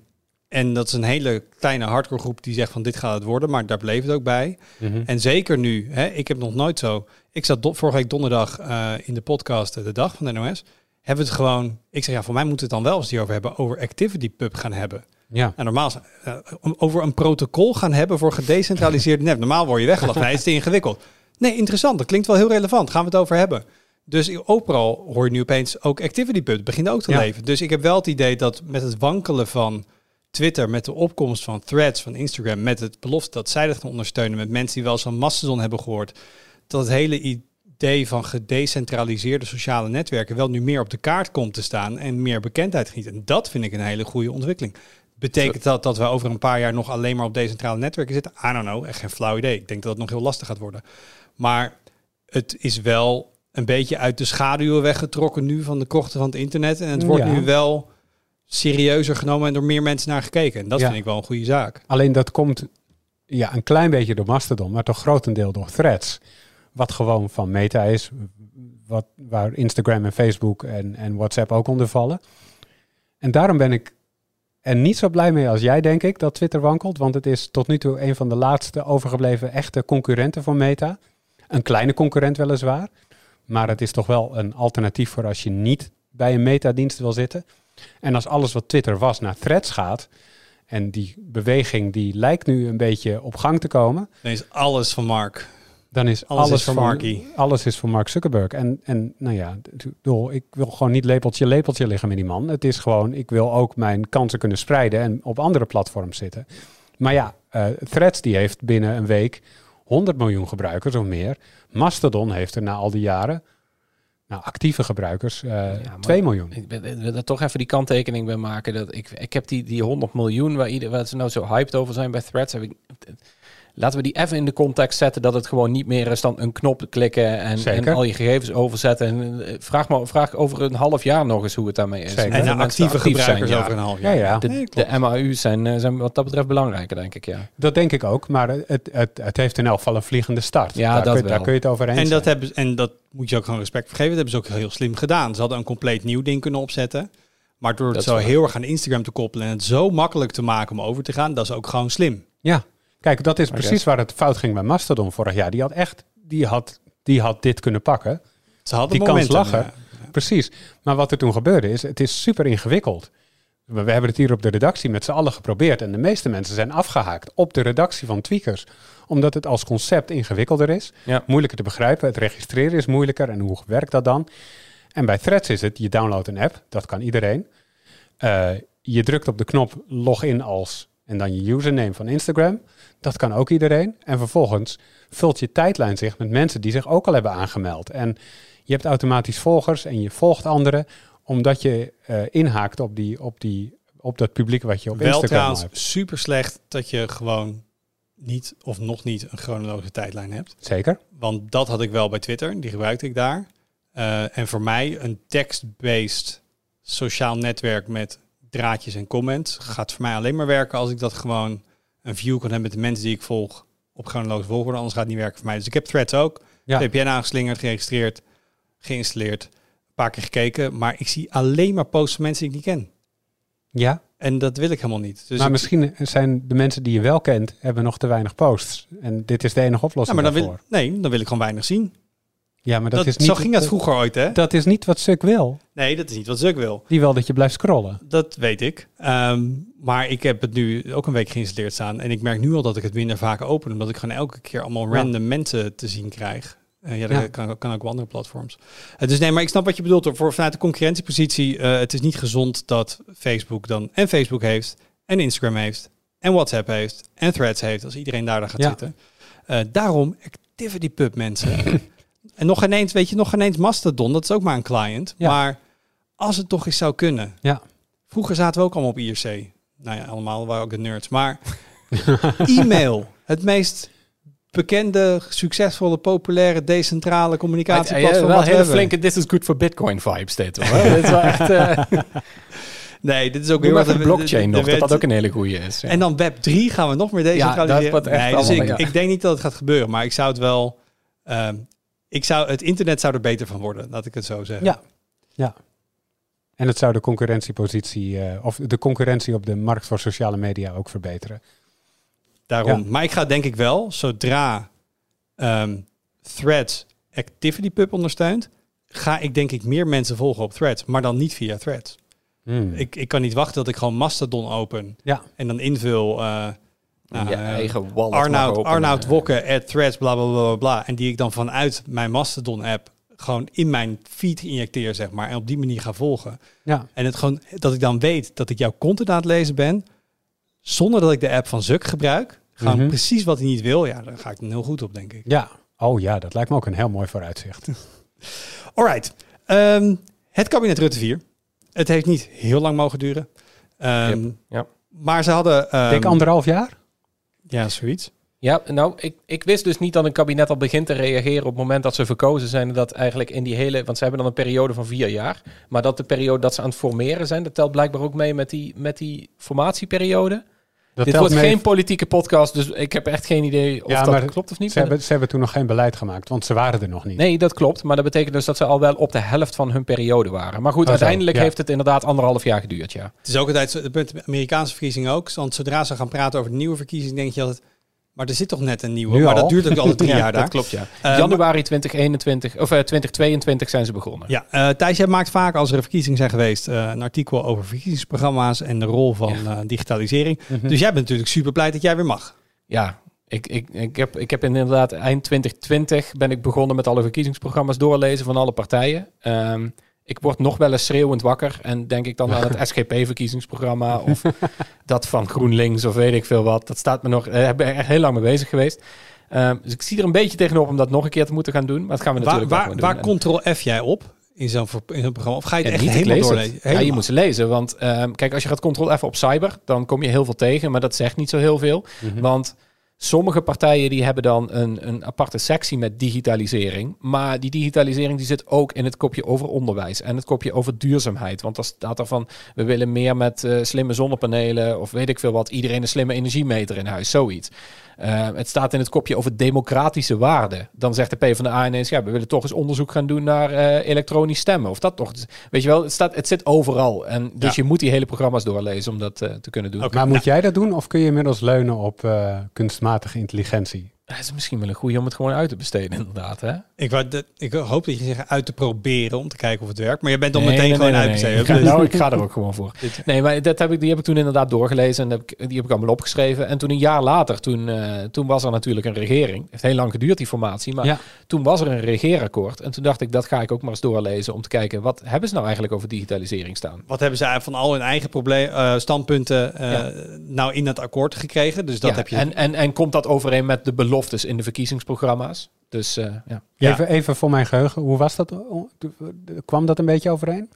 en dat is een hele kleine hardcore groep die zegt van dit gaat het worden, maar daar bleef het ook bij. Mhm. En zeker nu, hè, ik heb nog nooit zo. Ik zat vorige week donderdag eh, in de podcast eh, De Dag van de NOS. Hebben we het gewoon. Ik zeg ja, voor mij moeten we het dan wel eens hierover hebben. Over ActivityPub gaan hebben. Ja. En normaal eh, over een protocol gaan hebben voor gedecentraliseerde net. Normaal word je weggelachen. Nee, het is te ingewikkeld. Nee, interessant. Dat klinkt wel heel relevant. Gaan we het over hebben. Dus overal hoor je nu opeens ook ActivityPub. Begint ook te Ja. leven. Dus ik heb wel het idee dat met het wankelen van Twitter, met de opkomst van threads van Instagram, met het belofte dat zij dat gaan ondersteunen, met mensen die wel eens van Mastodon hebben gehoord, dat het hele idee van gedecentraliseerde sociale netwerken wel nu meer op de kaart komt te staan en meer bekendheid geniet. En dat vind ik een hele goede ontwikkeling. Betekent dat dat we over een paar jaar nog alleen maar op decentrale netwerken zitten? I don't know, echt geen flauw idee. Ik denk dat het nog heel lastig gaat worden. Maar het is wel een beetje uit de schaduwen weggetrokken nu van de krochten van het internet. En het wordt Ja. nu wel serieuzer genomen en door meer mensen naar gekeken. En dat Ja. vind ik wel een goede zaak. Alleen dat komt ja, een klein beetje door Mastodon, maar toch grotendeel door Threads. Wat gewoon van Meta is, wat, waar Instagram en Facebook en, en WhatsApp ook onder vallen. En daarom ben ik er niet zo blij mee als jij, denk ik, dat Twitter wankelt. Want het is tot nu toe een van de laatste overgebleven echte concurrenten van Meta. Een kleine concurrent weliswaar. Maar het is toch wel een alternatief voor als je niet bij een Meta-dienst wil zitten. En als alles wat Twitter was naar Threads gaat, en die beweging die lijkt nu een beetje op gang te komen, Dan is alles van Mark. dan is Alles alles, is voor van, Marky. Alles is voor Mark Zuckerberg. En, en nou ja, ik wil gewoon niet lepeltje lepeltje liggen met die man. Het is gewoon, ik wil ook mijn kansen kunnen spreiden en op andere platforms zitten. Maar ja, eh, Threads die heeft binnen een week 100 miljoen gebruikers of meer. Mastodon heeft er na al die jaren, nou actieve gebruikers, eh maar- 2 miljoen. Ik wil- er toch even die kanttekening bij maken. Dat ik, ik heb die, die 100 miljoen waar, ieder, waar ze nou zo hyped over zijn bij Threads. Heb ik, laten we die even in de context zetten dat het gewoon niet meer is dan een knop klikken en, al je gegevens overzetten. En, eh, vraag, maar, vraag over een half jaar nog eens hoe het daarmee is. Zeker. En de actieve actief gebruikers zijn, ja. over een half Ja, jaar. ja. De, Nee, de MAU's zijn, eh, zijn wat dat betreft belangrijker, denk ik, ja. Dat denk ik ook, maar het, het, het heeft in elk geval een vliegende start. Ja, daar, dat kun, wel. daar kun je het over eens En dat, zijn. hebben, en dat moet je ook gewoon respect voor geven. Dat hebben ze ook heel slim gedaan. Ze hadden een compleet nieuw ding kunnen opzetten. Maar door het Dat zo heel erg aan Instagram te koppelen en het zo makkelijk te maken om over te gaan, dat is ook gewoon slim. Ja, kijk, dat is precies waar het fout ging bij Mastodon vorig jaar. Die had echt, die had, die had dit kunnen pakken. Ze hadden Die kans er. Precies. Maar wat er toen gebeurde is, het is super ingewikkeld. We, we hebben het hier op de redactie met z'n allen geprobeerd. En de meeste mensen zijn afgehaakt op de redactie van Tweakers. Omdat het als concept ingewikkelder is. Ja. Moeilijker te begrijpen. Het registreren is moeilijker. En hoe werkt dat dan? En bij Threads is het, je downloadt een app. Dat kan iedereen. Eh, je drukt op de knop login als en dan je username van Instagram. Dat kan ook iedereen. En vervolgens vult je tijdlijn zich met mensen die zich ook al hebben aangemeld. En je hebt automatisch volgers en je volgt anderen, omdat je eh, inhaakt op, die, op, die, op dat publiek wat je op Wel Instagram trouwens hebt. super slecht dat je gewoon niet of nog niet een chronologische tijdlijn hebt. Zeker. Want dat had ik wel bij Twitter, die gebruikte ik daar. Eh, en voor mij een text-based sociaal netwerk met draadjes en comments gaat voor mij alleen maar werken als ik dat gewoon een view kan hebben met de mensen die ik volg op chronologisch volgorde. Anders gaat het niet werken voor mij. Dus ik heb Threads ook. Ja. VPN aangeslingerd, geregistreerd, geïnstalleerd, een paar keer gekeken. Maar ik zie alleen maar posts van mensen die ik niet ken. Ja, En dat wil ik helemaal niet. Dus maar misschien zijn de mensen die je wel kent, hebben nog te weinig posts. En dit is de enige ja, oplossing maar dan wil, daarvoor. nee, dan wil ik gewoon weinig zien. Ja, maar dat, Dat, is niet, zo ging dat vroeger ooit, hè? Dat is niet wat Suk wil. Nee, dat is niet wat Zuck wil. Die wil dat je blijft scrollen. Dat weet ik. Ehm, maar ik heb het nu ook een week geïnstalleerd staan. En ik merk nu al dat ik het minder vaak open. Omdat ik gewoon elke keer allemaal Ja. random mensen te zien krijg. Eh, ja, dat Ja. Kan, kan ook op andere platforms. Eh, dus nee, maar ik snap wat je bedoelt. hoor. Voor, vanuit de concurrentiepositie. eh, het is niet gezond dat Facebook dan en Facebook heeft. En Instagram heeft. En WhatsApp heeft. En Threads heeft. Als iedereen daar dan gaat Ja. zitten. Daarom Activity Pub mensen. en nog ineens, weet je, nog ineens Mastodon. Dat is ook maar een client. Ja. Maar als het toch eens zou kunnen. Ja. Vroeger zaten we ook allemaal op IRC. Nou ja, allemaal waren ook de nerds. Maar e-mail, het meest bekende, succesvolle, populaire, decentrale communicatieplatform. wel wat we hele hebben. flinke This is good for Bitcoin vibes dit hoor. dit is wel echt... eh Nee, dit is ook Doe weer wat de- blockchain de- nog, de dat dat ook een hele goede is. ja. En dan Web 3 gaan we nog meer decentraliseren. dat wordt echt nee, dus allemaal, ik, ja. ik denk niet dat het gaat gebeuren. Maar ik zou het wel... ehm, ik zou, het internet zou er beter van worden, laat ik het zo zeggen. Ja. Ja. En het zou de concurrentiepositie, eh, of de concurrentie op de markt voor sociale media ook verbeteren. Daarom. Ja. Maar ik ga denk ik wel, zodra ehm, Threads ActivityPub ondersteunt, ga ik denk ik meer mensen volgen op Threads, maar dan niet via Threads. Hmm. Ik, ik kan niet wachten dat ik gewoon Mastodon open Ja. en dan invul uh, nou, je eigen wallet Arnoud, openen. Arnoud Wokke at Threads, bla bla bla bla bla. En die ik dan vanuit mijn Mastodon app gewoon in mijn feed injecteer, zeg maar. En op die manier ga volgen. ja. En het gewoon dat ik dan weet dat ik jouw content aan het lezen ben, zonder dat ik de app van Zuk gebruik. Gewoon Mhm. precies wat hij niet wil. Ja, daar ga ik dan heel goed op, denk ik. Ja. Oh ja, dat lijkt me ook een heel mooi vooruitzicht. Alright. Ehm, het kabinet Rutte 4. Het heeft niet heel lang mogen duren. Ehm, Yep, ja. Maar ze hadden... ehm, Ik denk anderhalf jaar. Ja, zoiets. Ja, nou, ik, ik wist dus niet dat een kabinet al begint te reageren op het moment dat ze verkozen zijn. Dat eigenlijk in die hele, want ze hebben dan een periode van vier jaar. Maar dat de periode dat ze aan het formeren zijn, dat telt blijkbaar ook mee met die, met die formatieperiode. Dat Dit wordt mee. geen politieke podcast, dus ik heb echt geen idee of Ja, dat klopt of niet. Ze hebben, ze hebben toen nog geen beleid gemaakt, want ze waren er nog niet. Nee, dat klopt. Maar dat betekent dus dat ze al wel op de helft van hun periode waren. Maar goed, Oh, uiteindelijk ja. heeft het inderdaad anderhalf jaar geduurd, ja. Het is ook altijd zo, het punt met de Amerikaanse verkiezingen ook. Want zodra ze gaan praten over de nieuwe verkiezingen, denk je altijd... Maar er zit toch net een nieuwe? Nu maar al? dat duurt ook altijd drie Ja, jaar daar. Dat klopt, ja. Eh, Januari 2021, of eh, 2022 zijn ze begonnen. Ja, eh Thijs, jij maakt vaak als er verkiezingen zijn geweest een artikel over verkiezingsprogramma's en de rol van digitalisering. Mhm. Dus jij bent natuurlijk super blij dat jij weer mag. Ja, ik, ik, ik, heb, ik heb inderdaad eind 2020 ben ik begonnen met alle verkiezingsprogramma's doorlezen van alle partijen. Ehm, ik word nog wel eens schreeuwend wakker en denk ik dan aan het SGP-verkiezingsprogramma of dat van GroenLinks of weet ik veel wat. Dat staat me nog, daar ben ik echt heel lang mee bezig geweest. Ehm, dus ik zie er een beetje tegenop om dat nog een keer te moeten gaan doen. Maar dat gaan we Waar, natuurlijk wel waar, waar doen. En- control F jij op in zo'n in zo'n programma? Of ga je het Ja, echt helemaal het. doorlezen? Ja, je moet ze lezen. Want ehm, kijk, als je gaat control even op cyber, dan kom je heel veel tegen. Maar dat zegt niet zo heel veel. Mhm. Want sommige partijen die hebben dan een, een aparte sectie met digitalisering. Maar die digitalisering die zit ook in het kopje over onderwijs en het kopje over duurzaamheid. Want dan staat er van, we willen meer met eh, slimme zonnepanelen of weet ik veel wat. Iedereen een slimme energiemeter in huis, zoiets. Eh, het staat in het kopje over democratische waarden. Dan zegt de PvdA ineens, ja, we willen toch eens onderzoek gaan doen naar eh, elektronisch stemmen. Of dat toch. Dus, Weet je wel, het, staat, het zit overal. En dus Ja. je moet die hele programma's doorlezen om dat eh, te kunnen doen. Maar moet jij dat doen of kun je inmiddels leunen op eh, kunstmatige intelligentie? Het is misschien wel een goede om het gewoon uit te besteden, inderdaad. Hè? Ik, wou dat- ik hoop dat je zegt uit te proberen om te kijken of het werkt. Maar je bent dan Nee, meteen nee, gewoon nee, uit nee, te nee. besteden. Ik ga, nou, ik ga er ook gewoon voor. Nee, maar dat heb ik, die heb ik toen inderdaad doorgelezen en heb ik, die heb ik allemaal opgeschreven. En toen een jaar later, toen, eh, toen was er natuurlijk een regering. Het heeft heel lang geduurd, die formatie. Maar Ja. toen was er een regeerakkoord. En toen dacht ik, dat ga ik ook maar eens doorlezen om te kijken, wat hebben ze nou eigenlijk over digitalisering staan? Wat hebben zij van al hun eigen probleem, eh, standpunten eh, Ja. nou in dat akkoord gekregen? Dus dat Ja, heb je. en, en, en komt dat overeen met de beloftes in de verkiezingsprogramma's? Dus eh, ja. Even, even voor mijn geheugen, hoe was dat? Kwam dat een beetje overeen?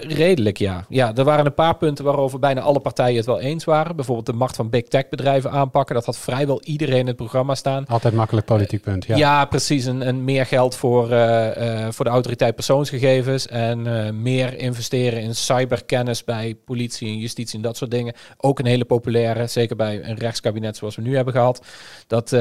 Redelijk, ja. Ja, er waren een paar punten waarover bijna alle partijen het wel eens waren. Bijvoorbeeld de macht van big tech bedrijven aanpakken. Dat had vrijwel iedereen in het programma staan. Altijd makkelijk politiek punt, ja. Ja, precies. En, en meer geld voor, eh, eh, voor de autoriteit persoonsgegevens. En eh, meer investeren in cyberkennis bij politie en justitie en dat soort dingen. Ook een hele populaire, zeker bij een rechtskabinet zoals we nu hebben gehad. Dat,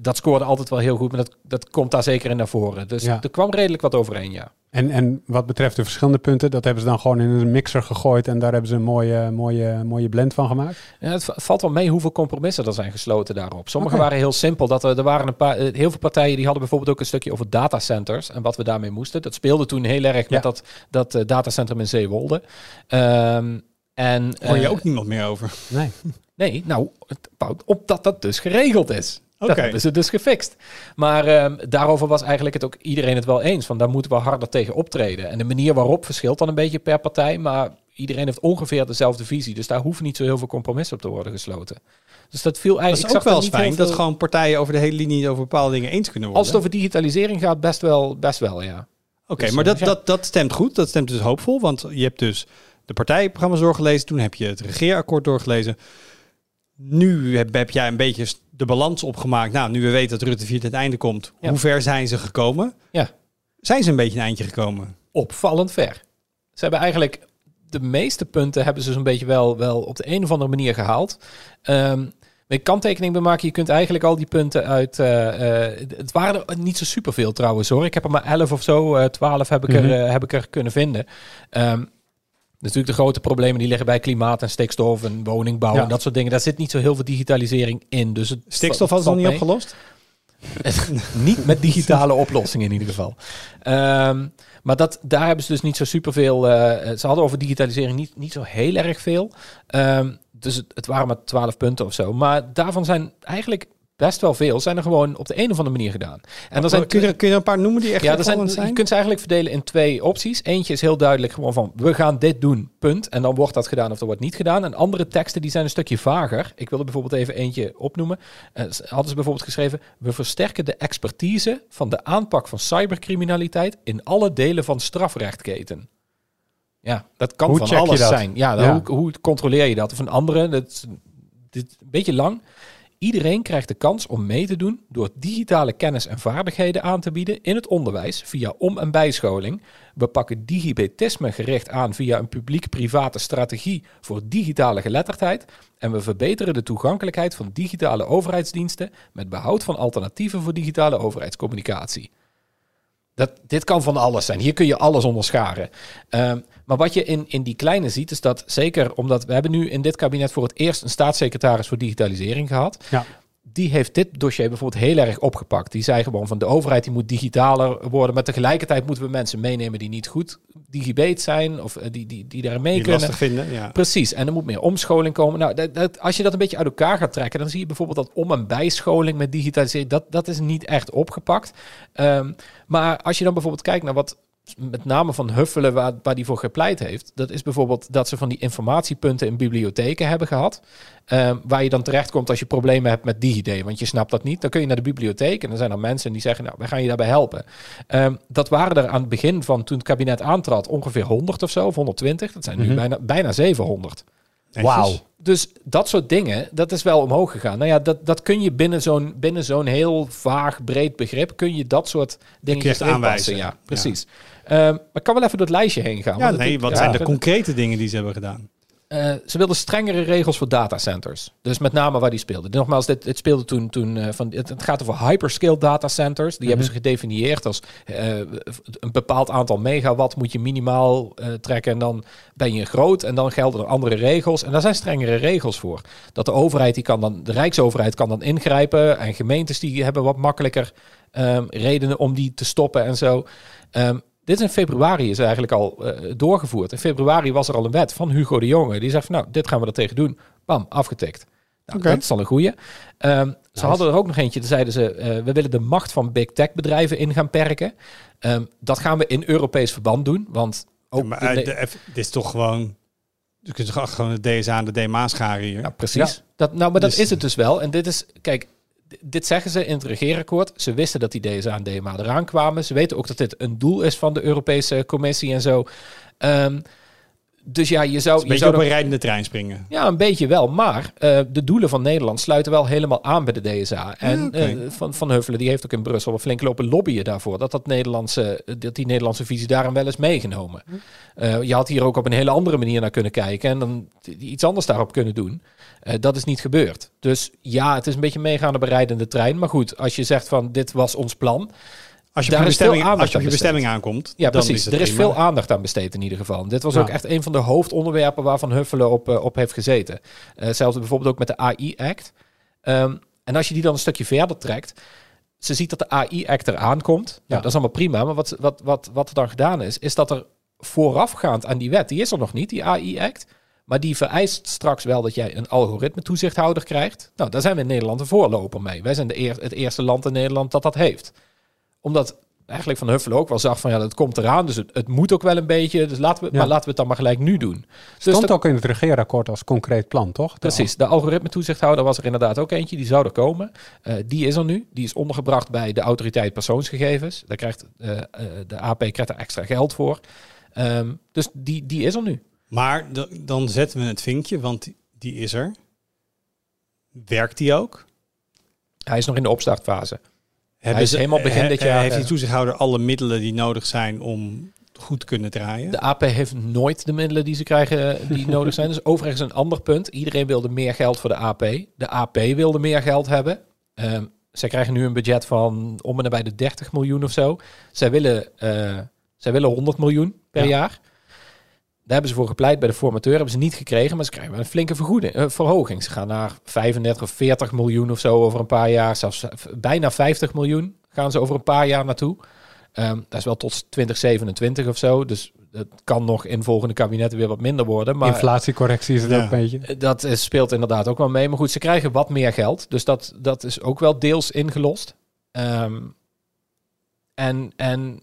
dat scoorde altijd wel heel goed, maar dat, dat komt daar zeker in naar voren. Dus Ja. er kwam redelijk wat overeen, ja. En, en wat betreft de verschillende punten, dat hebben ze dan gewoon in een mixer gegooid en daar hebben ze een mooie, mooie, mooie blend van gemaakt. Ja, het va- valt wel mee hoeveel compromissen er zijn gesloten daarop. Sommige waren heel simpel. Dat er, er waren een paar, eh, heel veel partijen die hadden bijvoorbeeld ook een stukje over datacenters en wat we daarmee moesten. Dat speelde toen heel erg Ja. met dat, dat eh, datacentrum in Zeewolde. Ehm, en, hoor je eh, ook niemand meer over. Nee. Nee, nou, het bouwt op dat dat dus geregeld is. Oké. Dat hebben ze dus gefixt. Maar ehm, daarover was eigenlijk het ook iedereen het wel eens. Van daar moeten we harder tegen optreden. En de manier waarop verschilt dan een beetje per partij. Maar iedereen heeft ongeveer dezelfde visie. Dus daar hoeven niet zo heel veel compromissen op te worden gesloten. Dus dat viel Dat eigenlijk. is ik ook wel fijn dat gewoon partijen over de hele linie over bepaalde dingen eens kunnen worden. Als het over digitalisering gaat, best wel, best wel ja. Oké, Dus, maar eh, dat, ja. dat, dat stemt goed. Dat stemt dus hoopvol. Want je hebt dus de partijprogramma's doorgelezen. Toen heb je het regeerakkoord doorgelezen. Nu heb, heb jij een beetje de balans opgemaakt. Nou, nu we weten dat Rutte 4 het einde komt. Ja. Hoe ver zijn ze gekomen? Ja. Zijn ze een beetje een eindje gekomen? opvallend ver. Ze hebben eigenlijk de meeste punten hebben ze zo'n beetje wel, wel op de een of andere manier gehaald. Maar je kanttekening bij maken, je kunt eigenlijk al die punten uit. eh, eh, het waren er niet zo superveel trouwens hoor. Ik heb er maar 11 of zo, eh 12 heb ik, Mhm. er, eh, heb ik er kunnen vinden. Ehm, natuurlijk de grote problemen die liggen bij klimaat en stikstof en woningbouw Ja. en dat soort dingen. Daar zit niet zo heel veel digitalisering in. Dus het Stikstof was nog niet mee. opgelost? Niet met digitale oplossingen in ieder geval. Ehm, maar dat, daar hebben ze dus niet zo superveel. eh ze hadden over digitalisering niet, niet zo heel erg veel. Ehm, dus het, het waren maar 12 punten of zo. Maar daarvan zijn eigenlijk best wel veel. Zijn er gewoon op de een of andere manier gedaan. En er zijn kun, je, er- kun je een paar noemen die echt ja, er zijn, je kunt ze eigenlijk verdelen in twee opties. Eentje is heel duidelijk gewoon van, we gaan dit doen, punt. En dan wordt dat gedaan of dat wordt niet gedaan. En andere teksten die zijn een stukje vager. Ik wil er bijvoorbeeld even eentje opnoemen. S- hadden ze bijvoorbeeld geschreven, we versterken de expertise van de aanpak van cybercriminaliteit in alle delen van strafrechtketen. Ja, dat kan Hoe van alles zijn. Ja, dan Ja. Hoe, hoe controleer je dat? Of een andere, dat is een beetje lang. Iedereen krijgt de kans om mee te doen door digitale kennis en vaardigheden aan te bieden in het onderwijs via om- en bijscholing. We pakken digibetisme gericht aan via een publiek-private strategie voor digitale geletterdheid. En we verbeteren de toegankelijkheid van digitale overheidsdiensten met behoud van alternatieven voor digitale overheidscommunicatie. Dat, dit kan van alles zijn. Hier kun je alles onder scharen. Ehm, maar wat je in, in die kleine ziet, is dat zeker omdat we hebben nu in dit kabinet voor het eerst een staatssecretaris voor digitalisering gehad. Ja. Die heeft dit dossier bijvoorbeeld heel erg opgepakt. Die zei gewoon van de overheid die moet digitaler worden. Maar tegelijkertijd moeten we mensen meenemen die niet goed digibet zijn. Of eh, die, die, die daar mee Die kunnen. lastig vinden, ja. Precies, en er moet meer omscholing komen. Nou, dat, dat- als je dat een beetje uit elkaar gaat trekken, dan zie je bijvoorbeeld dat om- en bijscholing met digitalisering, dat, dat is niet echt opgepakt. Ehm, maar als je dan bijvoorbeeld kijkt naar wat met name van Huffelen, waar, waar die voor gepleit heeft, dat is bijvoorbeeld dat ze van die informatiepunten in bibliotheken hebben gehad, ehm, waar je dan terechtkomt als je problemen hebt met DigiD, want je snapt dat niet. Dan kun je naar de bibliotheek en dan zijn er mensen die zeggen, nou, wij gaan je daarbij helpen. Ehm, dat waren er aan het begin van toen het kabinet aantrad ongeveer 100 of zo, of 120. Dat zijn nu Mhm. bijna, bijna 700. Netjes. Wauw. Dus dat soort dingen, dat is wel omhoog gegaan. Nou ja, dat, dat kun je binnen zo'n, binnen zo'n heel vaag, breed begrip, kun je dat soort dingen aanwijzen. Ja, precies. Maar ik kan wel even door het lijstje heen gaan. Ja, nee, wat zijn de concrete dingen die ze hebben gedaan? eh, ze wilden strengere regels voor datacenters. Dus met name waar die speelden. Nogmaals, dit, dit speelde toen, toen eh, van, het, het gaat over hyperscale datacenters. Die hebben ze gedefinieerd als eh, een bepaald aantal megawatt moet je minimaal trekken. En dan ben je groot en dan gelden er andere regels. En daar zijn strengere regels voor. Dat de overheid, die kan dan, de Rijksoverheid kan dan ingrijpen. En gemeentes die hebben wat makkelijker ehm, redenen om die te stoppen en zo. Ehm, dit is in februari is eigenlijk al eh, doorgevoerd. In februari was er al een wet van Hugo de Jonge. Die zegt van nou, dit gaan we er tegen doen. Bam, afgetikt. Nou. Dat is al een goeie. Ehm, Ze hadden er ook nog eentje, daar zeiden ze, eh, we willen de macht van big tech bedrijven in gaan perken. Ehm, dat gaan we in Europees verband doen, want ook Ja, maar de- eh, de- dit is toch gewoon... Je kunt toch gewoon de DSA en de DMA scharen hier? Ja, precies. Dat, nou, maar dat Dus- is het dus wel. En dit is, kijk, dit zeggen ze in het regeerakkoord. Ze wisten dat die DSA en DMA eraan kwamen. Ze weten ook dat dit een doel is van de Europese Commissie en zo. Ehm, dus ja, je zou... een je zou op een rijdende trein springen. Ja, een beetje wel. Maar eh, de doelen van Nederland sluiten wel helemaal aan bij de DSA. En eh, van, van Huffelen die heeft ook in Brussel een flink lopen lobbyen daarvoor. Dat, dat, Nederlandse, dat die Nederlandse visie daarin wel is meegenomen. Eh, je had hier ook op een hele andere manier naar kunnen kijken. En dan iets anders daarop kunnen doen. Eh, dat is niet gebeurd. Dus ja, het is een beetje meegaande bereidende trein. Maar goed, als je zegt van dit was ons plan. Als je Daar je is veel bestemming, aandacht als je op je bestemming aankomt, Ja, dan precies. is er is veel aandacht aan besteed in ieder geval. Dit was Ja. ook echt een van de hoofdonderwerpen waarvan Huffelen op, eh, op heeft gezeten. Eh, Hetzelfde bijvoorbeeld ook met de AI-act. Ehm, en als je die dan een stukje verder trekt, ze ziet dat de AI-act eraan komt. Nou, Ja. dat is allemaal prima. Maar wat, wat, wat, wat er dan gedaan is, is dat er voorafgaand aan die wet, die is er nog niet, die AI-act. Maar die vereist straks wel dat jij een algoritme toezichthouder krijgt. Nou, daar zijn we in Nederland een voorloper mee. Wij zijn de eer, het eerste land in Nederland dat dat heeft. Omdat eigenlijk Van Huffelen ook wel zag van ja, dat komt eraan. Dus het, het moet ook wel een beetje. Dus laten we, Ja. maar laten we het dan maar gelijk nu doen. Dus Stond ook in het regeerakkoord als concreet plan, toch? Precies, de algoritme toezichthouder was er inderdaad ook eentje. Die zou er komen. Eh, die is er nu. Die is ondergebracht bij de autoriteit persoonsgegevens. Daar krijgt eh, eh, de AP krijgt er extra geld voor. Ehm, dus die, die is er nu. Maar dan zetten we het vinkje, want die- is er. Werkt die ook? Hij is nog in de opstartfase. Hebben is helemaal begin he- dit jaar, Heeft die eh, toezichthouder alle middelen die nodig zijn om goed te kunnen draaien? De AP heeft nooit de middelen die ze krijgen eh, die nodig zijn. Dus overigens een ander punt. Iedereen wilde meer geld voor de AP. De AP wilde meer geld hebben. Ehm, zij krijgen nu een budget van om en nabij de 30 miljoen of zo. Zij willen, eh, zij willen 100 miljoen per Ja. jaar. Daar hebben ze voor gepleit bij de formateur. Hebben ze niet gekregen, maar ze krijgen wel een flinke vergoeding, eh, verhoging. Ze gaan naar 35 of 40 miljoen of zo over een paar jaar. Zelfs eh, bijna 50 miljoen gaan ze over een paar jaar naartoe. Ehm, dat is wel tot 2027 of zo. Dus het kan nog in volgende kabinetten weer wat minder worden. Maar Inflatiecorrectie is het Ja. ook een beetje. eh, dat is, speelt inderdaad ook wel mee. Maar goed, ze krijgen wat meer geld. Dus dat, dat is ook wel deels ingelost. Ehm, en, en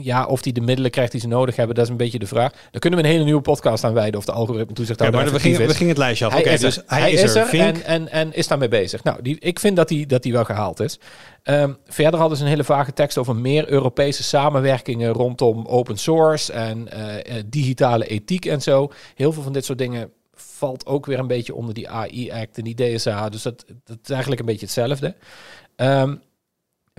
ja, of die de middelen krijgt die ze nodig hebben, dat is een beetje de vraag. Daar kunnen we een hele nieuwe podcast aan wijden of de algoritme toezichthouder maar we effectief gingen, we gingen het lijstje af. Hij, Oké, is, dus er. hij, is er. En, en, en is daarmee bezig. Nou, die, ik vind dat hij dat die wel gehaald is. Ehm, verder hadden ze een hele vage tekst over meer Europese samenwerkingen rondom open source en eh, eh, digitale ethiek en zo. Heel veel van dit soort dingen valt ook weer een beetje onder die AI-act en die DSA. Dus dat, dat is eigenlijk een beetje hetzelfde. Ehm,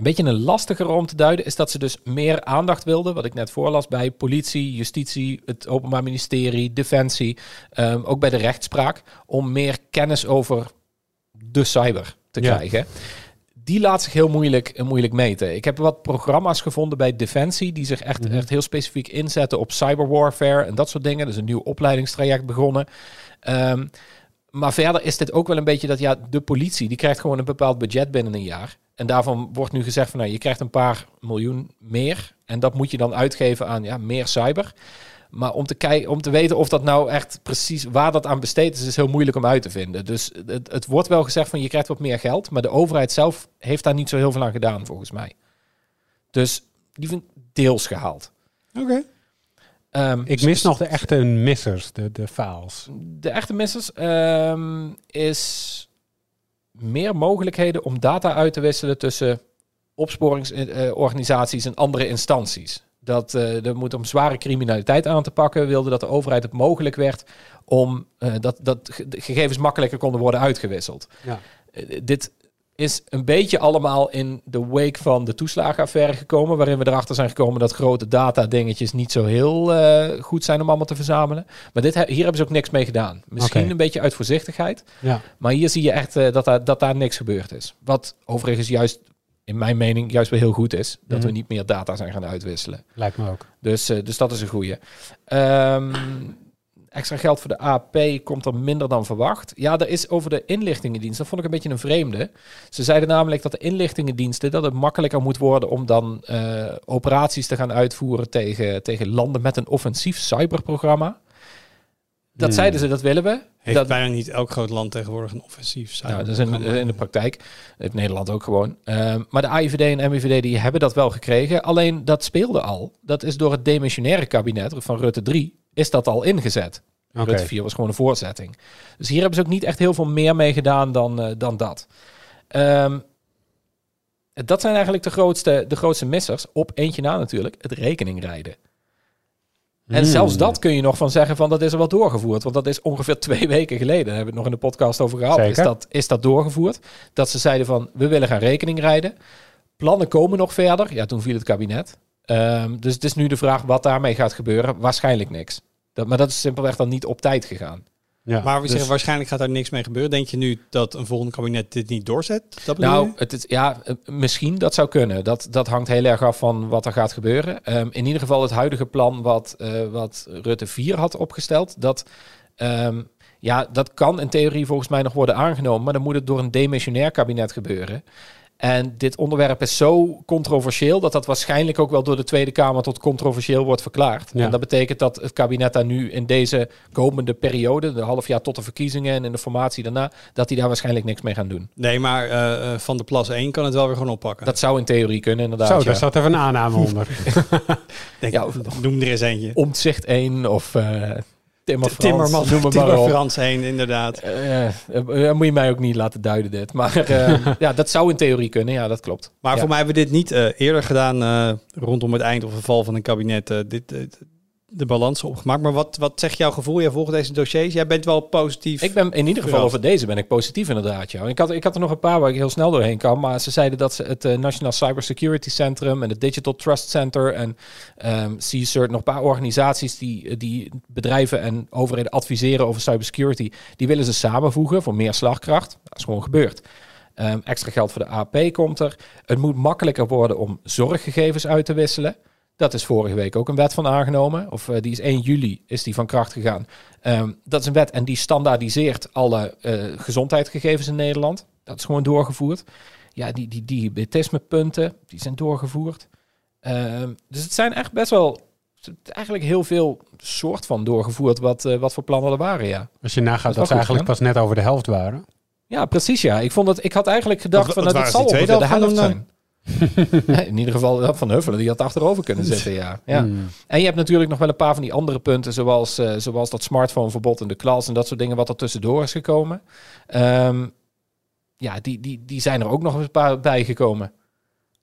een beetje een lastiger om te duiden is dat ze dus meer aandacht wilden, wat ik net voorlas, bij politie, justitie, het Openbaar Ministerie, Defensie, ehm, ook bij de rechtspraak, om meer kennis over de cyber te Ja. krijgen. Die laat zich heel moeilijk, eh, moeilijk meten. Ik heb wat programma's gevonden bij Defensie die zich echt, Mhm. echt heel specifiek inzetten op cyberwarfare en dat soort dingen. Dus een nieuw opleidingstraject begonnen. Ehm, maar verder is dit ook wel een beetje dat ja, de politie die krijgt gewoon een bepaald budget binnen een jaar. En daarvan wordt nu gezegd van nou, je krijgt een paar miljoen meer. En dat moet je dan uitgeven aan ja, meer cyber. Maar om te, kijken, om te weten of dat nou echt precies waar dat aan besteed is, is heel moeilijk om uit te vinden. Dus het, het wordt wel gezegd van je krijgt wat meer geld. Maar de overheid zelf heeft daar niet zo heel veel aan gedaan, volgens mij. Dus die vind ik deels gehaald. Oké. Ehm, Ik mis nog de echte missers, de, de faals. De echte missers ehm, is meer mogelijkheden om data uit te wisselen tussen opsporingsorganisaties en andere instanties. Dat eh, er moet om zware criminaliteit aan te pakken, wilde dat de overheid het mogelijk werd om eh, dat, dat gegevens makkelijker konden worden uitgewisseld. Ja. Eh, dit is een beetje allemaal in de wake van de toeslagenaffaire gekomen, waarin we erachter zijn gekomen dat grote data dingetjes niet zo heel eh, goed zijn om allemaal te verzamelen. Maar dit, hier hebben ze ook niks mee gedaan. Misschien een beetje uit voorzichtigheid, Ja. maar hier zie je echt eh, dat, daar, dat daar niks gebeurd is. Wat overigens juist, in mijn mening, juist wel heel goed is. Dat Mhm. we niet meer data zijn gaan uitwisselen. Lijkt me ook. Dus, eh, dus dat is een goeie. Ehm, extra geld voor de AP komt er minder dan verwacht. Ja, er is over de inlichtingendienst. Dat vond ik een beetje een vreemde. Ze zeiden namelijk dat de inlichtingendiensten... dat het makkelijker moet worden om dan eh, operaties te gaan uitvoeren... Tegen, tegen landen met een offensief cyberprogramma. Dat Hmm. zeiden ze, dat willen we. Heeft dat, bijna niet elk groot land tegenwoordig een offensief nou, dat is in, cyberprogramma. in de praktijk. Heeft Nederland ook gewoon. Ehm, maar de AIVD en MIVD die hebben dat wel gekregen. Alleen dat speelde al. Dat is door het demissionaire kabinet van Rutte 3 is dat al ingezet. Oké. Rutte 4 was gewoon een voortzetting. Dus hier hebben ze ook niet echt heel veel meer mee gedaan dan, eh, dan dat. Ehm, dat zijn eigenlijk de grootste, de grootste missers. Op eentje na natuurlijk, het rekeningrijden. En Hmm. zelfs dat kun je nog van zeggen van dat is er wel doorgevoerd. Want dat is ongeveer twee weken geleden. Daar hebben we het nog in de podcast over gehad. Is dat, is dat doorgevoerd? Dat ze zeiden van we willen gaan rekening rijden. Plannen komen nog verder. Ja, toen viel het kabinet. Ehm, dus het is nu de vraag wat daarmee gaat gebeuren. Waarschijnlijk niks. Dat, maar dat is simpelweg dan niet op tijd gegaan. Ja. Maar we Dus- zeggen, waarschijnlijk gaat daar niks mee gebeuren. Denk je nu dat een volgend kabinet dit niet doorzet? Dat Nou, het is, ja, eh, misschien dat zou kunnen. Dat, dat hangt heel erg af van wat er gaat gebeuren. Ehm, in ieder geval het huidige plan wat, eh, wat Rutte 4 had opgesteld, dat, ehm, ja, dat kan in theorie volgens mij nog worden aangenomen, maar dan moet het door een demissionair kabinet gebeuren. En dit onderwerp is zo controversieel dat dat waarschijnlijk ook wel door de Tweede Kamer tot controversieel wordt verklaard. Ja. En dat betekent dat het kabinet daar nu in deze komende periode, de half jaar tot de verkiezingen en in de formatie daarna, dat die daar waarschijnlijk niks mee gaan doen. Nee, maar eh, eh, Van de Plas 1 kan het wel weer gewoon oppakken. Dat zou in theorie kunnen, inderdaad. Zo, ja. daar zat even een aanname onder. Denk, ja, noem er eens eentje. Omtzigt 1 of eh Timmer Frans, Timmerman, noem maar Timmer op. Frans 1, inderdaad. Eh, eh, eh, moet je mij ook niet laten duiden dit. Maar ja, dat zou in theorie kunnen. Ja, dat klopt. Maar Ja. voor mij hebben we dit niet eerder gedaan rondom het eind of het val van een kabinet. dit, de balans opgemaakt. Maar wat, wat zegt jouw gevoel? Jij volgt deze dossiers. Jij bent wel positief. Ik ben in ieder geval over deze ben ik positief inderdaad. Ja. Ik, had, ik had er nog een paar waar ik heel snel doorheen kan. Maar ze zeiden dat ze het eh, Nationaal Cybersecurity Centrum en het Digital Trust Center en ehm CSIRT, nog een paar organisaties die, die bedrijven en overheden adviseren over cybersecurity, die willen ze samenvoegen voor meer slagkracht. Dat is gewoon gebeurd. Ehm, extra geld voor de AP komt er. Het moet makkelijker worden om zorggegevens uit te wisselen. Dat is vorige week ook een wet van aangenomen. Of eh, die is 1 juli is die van kracht gegaan. Ehm, dat is een wet en die standaardiseert alle eh, gezondheidsgegevens in Nederland. Dat is gewoon doorgevoerd. Ja, die, die diabetismepunten, die zijn doorgevoerd. Ehm, dus het zijn echt best wel eigenlijk heel veel soort van doorgevoerd wat, eh, wat voor plannen er waren, ja. Als je nagaat Dat ze eigenlijk pas net over de helft waren. Ja, precies ja. Ik, vond dat, ik had eigenlijk gedacht van nou, dat zal die ongeveer de tweede helft zijn. In ieder geval dat van Huffelen, die had achterover kunnen zitten, ja. ja. En je hebt natuurlijk nog wel een paar van die andere punten, zoals, eh, zoals dat smartphoneverbod in de klas en dat soort dingen wat er tussendoor is gekomen. Ehm, ja, die, die, die zijn er ook nog een paar bijgekomen.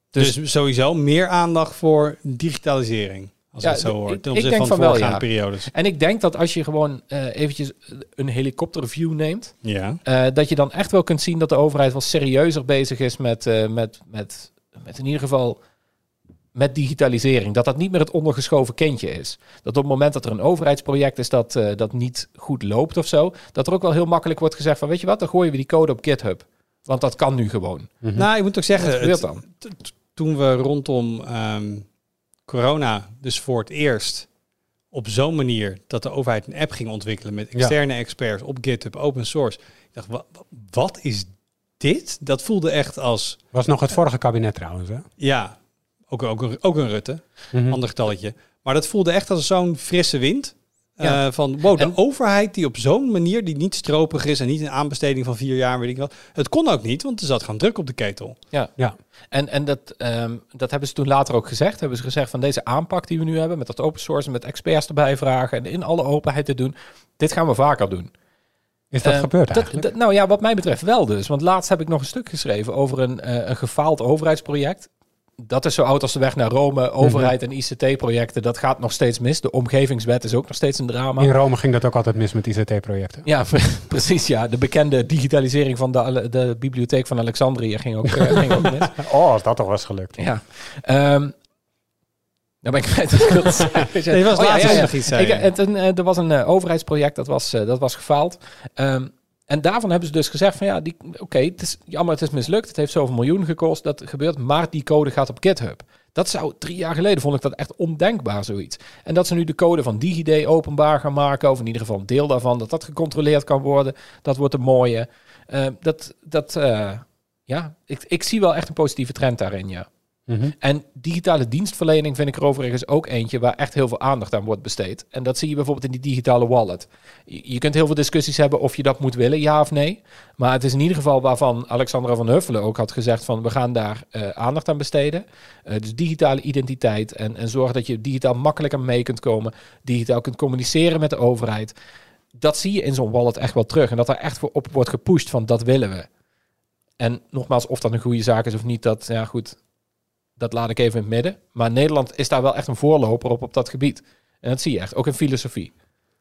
Dus, Dus- sowieso meer aandacht voor digitalisering. Als Ja, het zo hoor. ik- Ten opzichte van, van wel, ja. periodes. En ik denk dat als je gewoon eh, eventjes een helikopterview neemt, Ja. eh, dat je dan echt wel kunt zien dat de overheid wel serieuzer bezig is met, met, met, met in ieder geval met digitalisering. Dat dat niet meer het ondergeschoven kindje is. Dat op het moment dat er een overheidsproject is dat, eh, dat niet goed loopt of zo, dat er ook wel heel makkelijk wordt gezegd van weet je wat, dan gooien we die code op GitHub. Want dat kan nu gewoon. Mhm. Nou, ik moet ook zeggen, Wat het- dan? toen we rondom ehm, corona dus voor het eerst op zo'n manier dat de overheid een app ging ontwikkelen met Ja. externe experts op GitHub, open source. Ik dacht, wa- wa- wat is dit? Dat voelde echt als, Was nog het vorige kabinet trouwens, hè? ja, ook, ook, een, ook een Rutte, Mhm. ander getalletje. Maar dat voelde echt als zo'n frisse wind. Ja. Eh, van wow, de En- overheid die op zo'n manier die niet stropig is en niet een aanbesteding van vier jaar, weet ik wat. Het kon ook niet, want er zat gewoon druk op de ketel. En, en dat, ehm, dat hebben ze toen later ook gezegd. Hebben ze gezegd van deze aanpak die we nu hebben, met dat open source en met experts erbij vragen en in alle openheid te doen, dit gaan we vaker doen. Is dat Eh, gebeurd eigenlijk? dat- nou ja, wat mij betreft wel dus. Want laatst heb ik nog een stuk geschreven over een, eh, een gefaald overheidsproject. Dat is zo oud als de weg naar Rome. Overheid en ICT-projecten, dat gaat nog steeds mis. De omgevingswet is ook nog steeds een drama. In Rome ging dat ook altijd mis met ICT-projecten. Ja, precies. Ja, de bekende digitalisering van de, de bibliotheek van Alexandrië ging ook, eh, ging ook mis. Oh, als dat toch was gelukt. Ja. Ehm nou ben ik kwijt wat ik wilde zeggen. Nee, was Oh, ja, laatst ja, ja. nog iets zei Ik, je. het, een, eh, er was een eh, overheidsproject, dat was, eh, dat was gefaald. Ehm, en daarvan hebben ze dus gezegd van ja, die- oké, het is jammer, het is mislukt. Het heeft zoveel miljoen gekost, dat gebeurt. Maar die code gaat op GitHub. Dat zou drie jaar geleden, vond ik dat echt ondenkbaar zoiets. En dat ze nu de code van DigiD openbaar gaan maken, of in ieder geval een deel daarvan, dat dat gecontroleerd kan worden. Dat wordt een mooie. Eh, dat, dat, eh, ja, ik, ik zie wel echt een positieve trend daarin, ja. Mhm. En digitale dienstverlening vind ik er overigens ook eentje waar echt heel veel aandacht aan wordt besteed. En dat zie je bijvoorbeeld in die digitale wallet. Je, kunt heel veel discussies hebben of je dat moet willen, ja of nee. Maar het is in ieder geval waarvan Alexandra van Huffelen ook had gezegd van we gaan daar eh, aandacht aan besteden. Eh, dus digitale identiteit en, en zorg dat je digitaal makkelijker mee kunt komen. Digitaal kunt communiceren met de overheid. Dat zie je in zo'n wallet echt wel terug. En dat er echt voor op wordt gepusht van dat willen we. En nogmaals, of dat een goede zaak is of niet, dat, ja goed, dat laat ik even in het midden. Maar Nederland is daar wel echt een voorloper op op dat gebied. En dat zie je echt, ook in filosofie.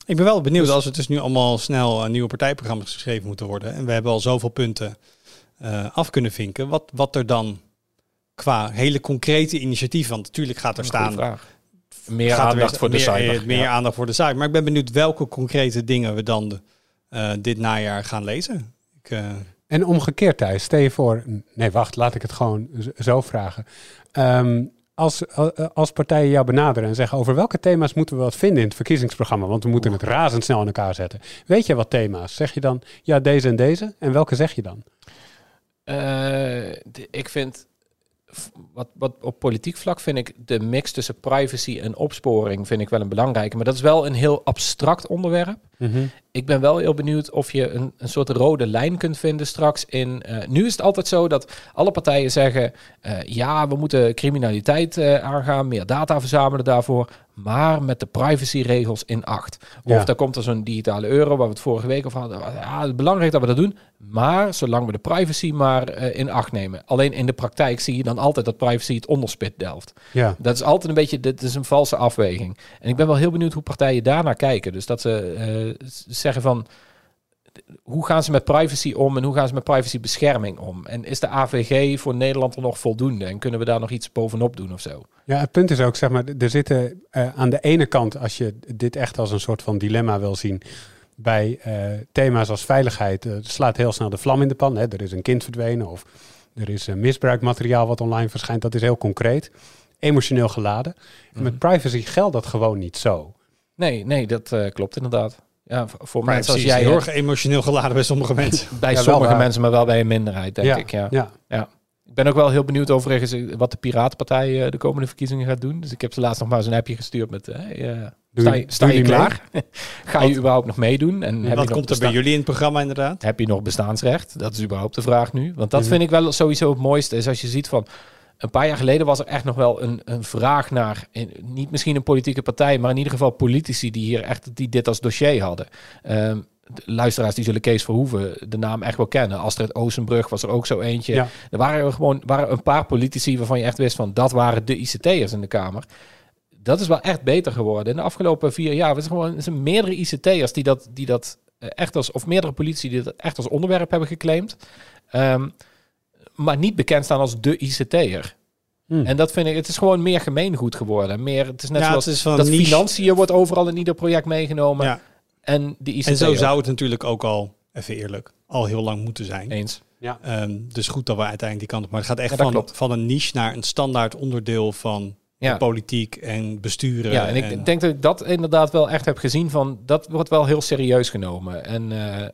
Ik ben wel benieuwd Dus- als er dus nu allemaal snel eh, nieuwe partijprogramma's geschreven moeten worden. En we hebben al zoveel punten eh, af kunnen vinken. Wat, wat er dan qua hele concrete initiatieven, want natuurlijk gaat er staan. vraag. Meer gaat er aandacht weer- voor de meer, cyber. eh, Meer Ja. aandacht voor de cyber. Maar ik ben benieuwd welke concrete dingen we dan de, eh, dit najaar gaan lezen. Ik, eh, En omgekeerd thuis, stel je voor... Nee, wacht, laat ik het gewoon zo vragen. Ehm, als, eh, als partijen jou benaderen en zeggen... over welke thema's moeten we wat vinden in het verkiezingsprogramma? Want we moeten het razendsnel in elkaar zetten. Weet je wat thema's? Zeg je dan, ja, deze en deze? En welke zeg je dan? Eh, de- ik vind, wat, wat op politiek vlak vind ik de mix tussen privacy en opsporing vind ik wel een belangrijke. Maar dat is wel een heel abstract onderwerp. Ik ben wel heel benieuwd of je een, een soort rode lijn kunt vinden straks in. eh, nu is het altijd zo dat alle partijen zeggen: eh, ja, we moeten criminaliteit eh, aangaan, meer data verzamelen daarvoor, maar met de privacyregels in acht. Of Ja. daar komt er zo'n digitale euro, waar we het vorige week over hadden. Ja, het is belangrijk dat we dat doen, maar zolang we de privacy maar eh, in acht nemen. Alleen in de praktijk zie je dan altijd dat privacy het onderspit delft. Ja. Dat is altijd een beetje, dit is een valse afweging. En ik ben wel heel benieuwd hoe partijen daarnaar kijken. Dus dat ze eh, zeggen van, hoe gaan ze met privacy om en hoe gaan ze met privacybescherming om? En is de AVG voor Nederland er nog voldoende? En kunnen we daar nog iets bovenop doen of zo? Ja, het punt is ook, zeg maar, er zitten eh, aan de ene kant, als je dit echt als een soort van dilemma wil zien, bij eh, thema's als veiligheid, eh, slaat heel snel de vlam in de pan. Hè. Er is een kind verdwenen of er is misbruikmateriaal wat online verschijnt. Dat is heel concreet, emotioneel geladen. En met privacy geldt dat gewoon niet zo. Nee, nee, dat klopt inderdaad. Ja, voor maar mensen als is jij, heel erg emotioneel geladen bij sommige mensen. bij Ja, sommige waar. mensen, maar wel bij een minderheid, denk ja, ik. Ja. ja. Ik ben ook wel heel benieuwd overigens eh, wat de Piratenpartij eh, de komende verkiezingen gaat doen. Dus ik heb ze laatst nog maar eens een appje gestuurd met... eh, Doe sta je- sta je klaar? Ga je überhaupt nog meedoen? En heb je Wat nog komt er bij jullie in het programma inderdaad? Heb je nog bestaansrecht? Dat is überhaupt de vraag nu. Want dat vind ik wel sowieso het mooiste. Is als je ziet van... een paar jaar geleden was er echt nog wel een, een vraag naar, in, niet misschien een politieke partij, maar in ieder geval politici die hier echt die dit als dossier hadden. Ehm, de luisteraars die zullen Kees Verhoeven de naam echt wel kennen. Astrid Oostenbrug was er ook zo eentje. Ja. Er waren er gewoon waren een paar politici waarvan je echt wist van dat waren de ICT'ers in de Kamer. Dat is wel echt beter geworden. In de afgelopen vier jaar was er gewoon zijn meerdere ICT'ers die dat, die dat eh, echt als, of meerdere politici die dat echt als onderwerp hebben geclaimd. Ehm, maar niet bekend staan als de ICT'er. Hmm. En dat vind ik, het is gewoon meer gemeengoed geworden. Meer, het is net Ja, zoals het is van dat niche. financiën wordt overal in ieder project meegenomen. Ja. En de ICT En zo ook. zou het natuurlijk ook al, even eerlijk, al heel lang moeten zijn. eens. Ehm, dus goed dat we uiteindelijk die kant op. Maar het gaat echt Ja, van, klopt. van een niche naar een standaard onderdeel van Ja. de politiek en besturen. Ja, en ik denk dat ik dat inderdaad wel echt heb gezien van dat wordt wel heel serieus genomen. En eh,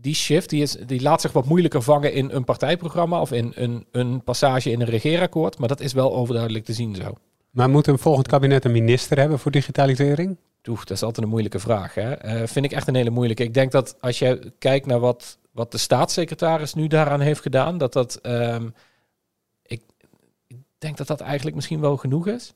die shift die, is, die laat zich wat moeilijker vangen in een partijprogramma of in een, een passage in een regeerakkoord. Maar dat is wel overduidelijk te zien zo. Maar moet een volgend kabinet een minister hebben voor digitalisering? Oeh, dat is altijd een moeilijke vraag. Hè? Eh, vind ik echt een hele moeilijke. Ik denk dat als je kijkt naar wat, wat de staatssecretaris nu daaraan heeft gedaan, dat dat. ehm, denk dat dat eigenlijk misschien wel genoeg is.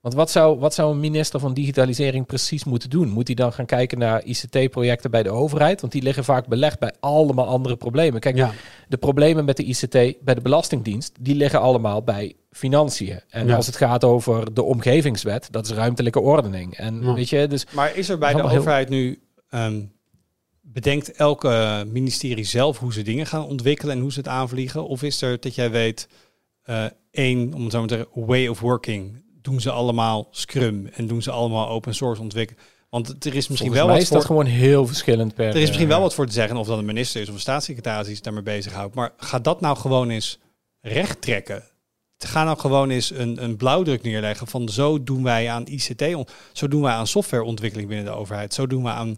Want wat zou, wat zou een minister van digitalisering precies moeten doen? Moet hij dan gaan kijken naar ICT-projecten bij de overheid? Want die liggen vaak belegd bij allemaal andere problemen. Kijk, Ja, de problemen met de ICT bij de Belastingdienst, die liggen allemaal bij financiën. En Ja. als het gaat over de omgevingswet, dat is ruimtelijke ordening. En Ja. weet je, dus Maar is er bij de heel- overheid nu... ehm, bedenkt elke ministerie zelf hoe ze dingen gaan ontwikkelen en hoe ze het aanvliegen? Of is er dat jij weet, eh, één, om het zo maar te zeggen, way of working, doen ze allemaal Scrum en doen ze allemaal open source ontwikkelen? Want er is misschien Volgens wel wat is dat voor, gewoon heel verschillend per... er is misschien eh, wel wat voor te zeggen of dat een minister is of een staatssecretaris die zich daarmee bezighoudt. Maar ga dat nou gewoon eens recht trekken. Ga nou gewoon eens een, een blauwdruk neerleggen van zo doen wij aan ICT, zo doen wij aan softwareontwikkeling binnen de overheid, zo doen we aan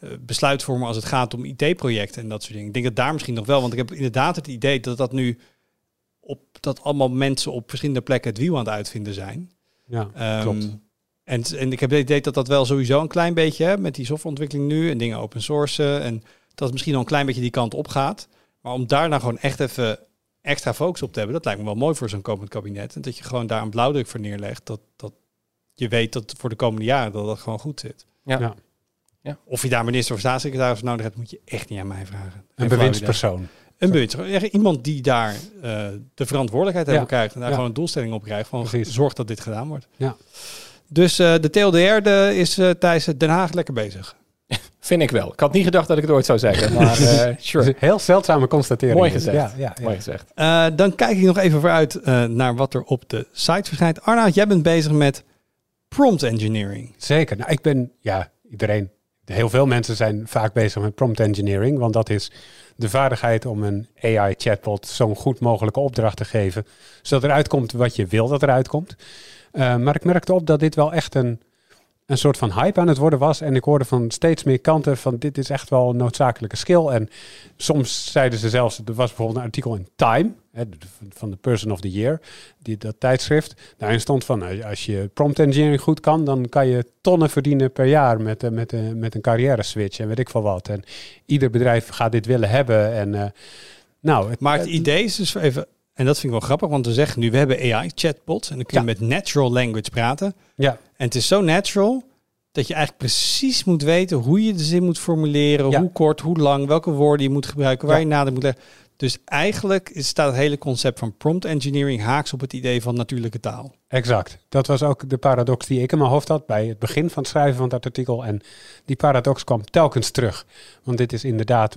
eh, besluitvormen als het gaat om IT-projecten en dat soort dingen. Ik denk dat daar misschien nog wel, want ik heb inderdaad het idee dat dat nu op dat allemaal mensen op verschillende plekken het wiel aan het uitvinden zijn. ja Ehm, klopt. En, en ik heb het idee dat dat wel sowieso een klein beetje, hè, met die softwareontwikkeling nu en dingen open sourcen, en dat het misschien al een klein beetje die kant op gaat. Maar om daar nou gewoon echt even extra focus op te hebben, dat lijkt me wel mooi voor zo'n komend kabinet. En dat je gewoon daar een blauwdruk voor neerlegt, dat, dat je weet dat voor de komende jaren dat dat gewoon goed zit. Ja. Ja. Ja. Of je daar minister of staatssecretaris voor nodig hebt, moet je echt niet aan mij vragen. Een bewindspersoon. Een. Ja, Iemand die daar eh, de verantwoordelijkheid Ja. over krijgt en daar Ja. gewoon een doelstelling op krijgt. Van Precies. zorg dat dit gedaan wordt. Ja. Dus eh, de TLDR de, is eh Thijs Den Haag lekker bezig. Vind ik wel. Ik had niet gedacht dat ik het ooit zou zeggen, maar eh, sure. heel zeldzame constatering. Mooi gezegd. Ja, ja, ja. Mooi gezegd. Eh, dan kijk ik nog even vooruit eh, naar wat er op de site verschijnt. Arnoud, jij bent bezig met prompt engineering. Zeker. Nou, ik ben, ja, iedereen, heel veel mensen zijn vaak bezig met prompt engineering, want dat is de vaardigheid om een AI-chatbot zo'n goed mogelijke opdracht te geven, zodat eruit komt wat je wil dat eruit komt. Eh, maar ik merkte op dat dit wel echt een, een soort van hype aan het worden was. En ik hoorde van steeds meer kanten van dit is echt wel een noodzakelijke skill. En soms zeiden ze zelfs, er was bijvoorbeeld een artikel in Time, hè, van de Person of the Year, die, dat tijdschrift. Daarin stond van, eh, als je prompt engineering goed kan, dan kan je tonnen verdienen per jaar met, eh, met, eh, met een carrière switch en weet ik veel wat. En ieder bedrijf gaat dit willen hebben. En nou, het, Maar het idee is dus even, en dat vind ik wel grappig, want we zeggen nu, we hebben AI-chatbots en dan kun je Ja. met natural language praten. Ja, En het is zo natural dat je eigenlijk precies moet weten hoe je de zin moet formuleren, Ja. hoe kort, hoe lang, welke woorden je moet gebruiken, waar Ja. je nadenkt moet leggen. Dus eigenlijk staat het hele concept van prompt engineering haaks op het idee van natuurlijke taal. Exact. Dat was ook de paradox die ik in mijn hoofd had bij het begin van het schrijven van dat artikel. En die paradox kwam telkens terug. Want dit is inderdaad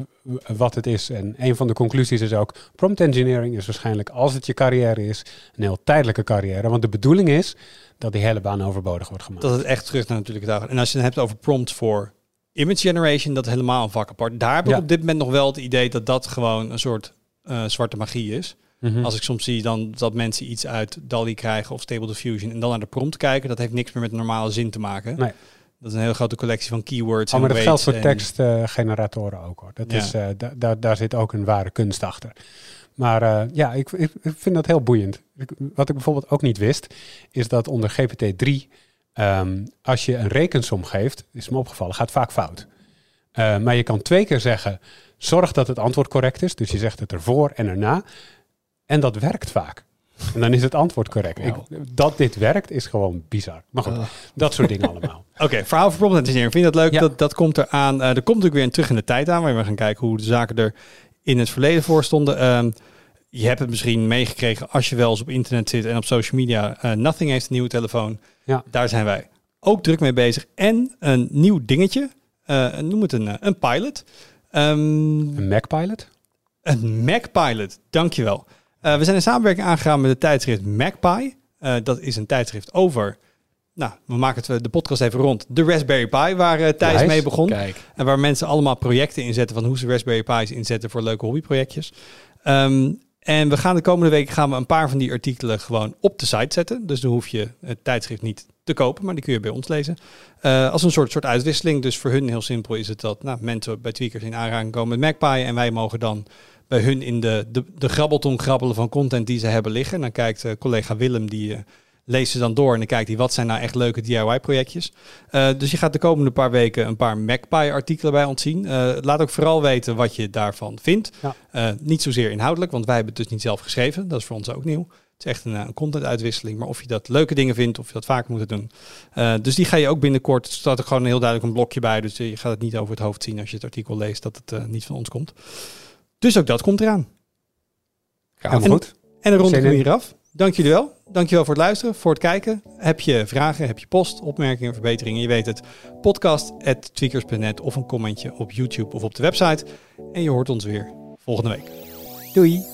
wat het is. En een van de conclusies is ook: prompt engineering is waarschijnlijk, als het je carrière is, een heel tijdelijke carrière. Want de bedoeling is dat die hele baan overbodig wordt gemaakt. Dat het echt terug naar natuurlijke taal gaat. En als je het hebt over prompt voor image generation, dat is helemaal een vak apart. Daar heb ik Ja. op dit moment nog wel het idee dat dat gewoon een soort eh, zwarte magie is. Mhm. Als ik soms zie dan dat mensen iets uit DALI krijgen of Stable Diffusion en dan naar de prompt kijken, dat heeft niks meer met normale zin te maken. Nee. Dat is een hele grote collectie van keywords. Oh, maar dat geldt voor en- tekstgeneratoren ook hoor. Dat Ja. is, eh, da- daar daar zit ook een ware kunst achter. Maar eh, ja, ik, ik, ik vind dat heel boeiend. Ik- wat ik bijvoorbeeld ook niet wist, is dat onder GPT-3, ehm, als je een rekensom geeft, is me opgevallen, gaat vaak fout. Eh, maar je kan twee keer zeggen, zorg dat het antwoord correct is. Dus je zegt het ervoor en erna. En dat werkt vaak. En dan is het antwoord correct. Ik, dat dit werkt is gewoon bizar. Maar goed, Uh, dat soort dingen allemaal. Oké, verhaal voor prompt engineering. Vind je dat leuk? Ja. Dat, dat komt eraan. Eh er komt natuurlijk weer een terug in de tijd aan, waar we gaan kijken hoe de zaken er in het verleden voor stonden. Ehm, je hebt het misschien meegekregen als je wel eens op internet zit en op social media. Eh, Nothing heeft een nieuwe telefoon. Ja. Daar zijn wij ook druk mee bezig. En een nieuw dingetje. Eh, noem het een, eh, een pilot. Ehm, Een Mac Pilot? een MacPilot, dankjewel. Eh we zijn een samenwerking aangegaan met het tijdschrift MacPie. Dat is een tijdschrift over, nou, we maken het, de podcast even rond, de Raspberry Pi, waar eh, Thijs mee begon. kijk. En waar mensen allemaal projecten inzetten van hoe ze Raspberry Pi's inzetten voor leuke hobbyprojectjes. Ehm, en we gaan de komende week gaan we een paar van die artikelen gewoon op de site zetten. Dus dan hoef je het tijdschrift niet te kopen, maar die kun je bij ons lezen. Eh, als een soort, soort uitwisseling. Dus voor hun heel simpel is het dat nou, mensen bij Tweakers in aanraking komen met MacPie. En wij mogen dan bij hun in de, de, de grabbelton grabbelen van content die ze hebben liggen. En dan kijkt eh, collega Willem, die eh, leest ze dan door. En dan kijkt hij, wat zijn nou echt leuke DIY-projectjes? Eh, dus je gaat de komende paar weken een paar MacPie-artikelen bij ons zien. Eh, laat ook vooral weten wat je daarvan vindt. Ja. Eh, niet zozeer inhoudelijk, want wij hebben het dus niet zelf geschreven. Dat is voor ons ook nieuw. Het is echt een, een content-uitwisseling. Maar of je dat leuke dingen vindt, of je dat vaker moet doen. Eh, dus die ga je ook binnenkort. Er staat er gewoon heel duidelijk een blokje bij. Dus je gaat het niet over het hoofd zien als je het artikel leest dat het eh, niet van ons komt. Dus ook dat komt eraan. Helemaal En- goed. En dan rond Zin ik in. hier af. Dank jullie wel. Dank je wel voor het luisteren, voor het kijken. Heb je vragen, heb je post, opmerkingen, verbeteringen? Je weet het. Podcast.tweakers.net of een commentje op YouTube of op de website. En je hoort ons weer volgende week. Doei!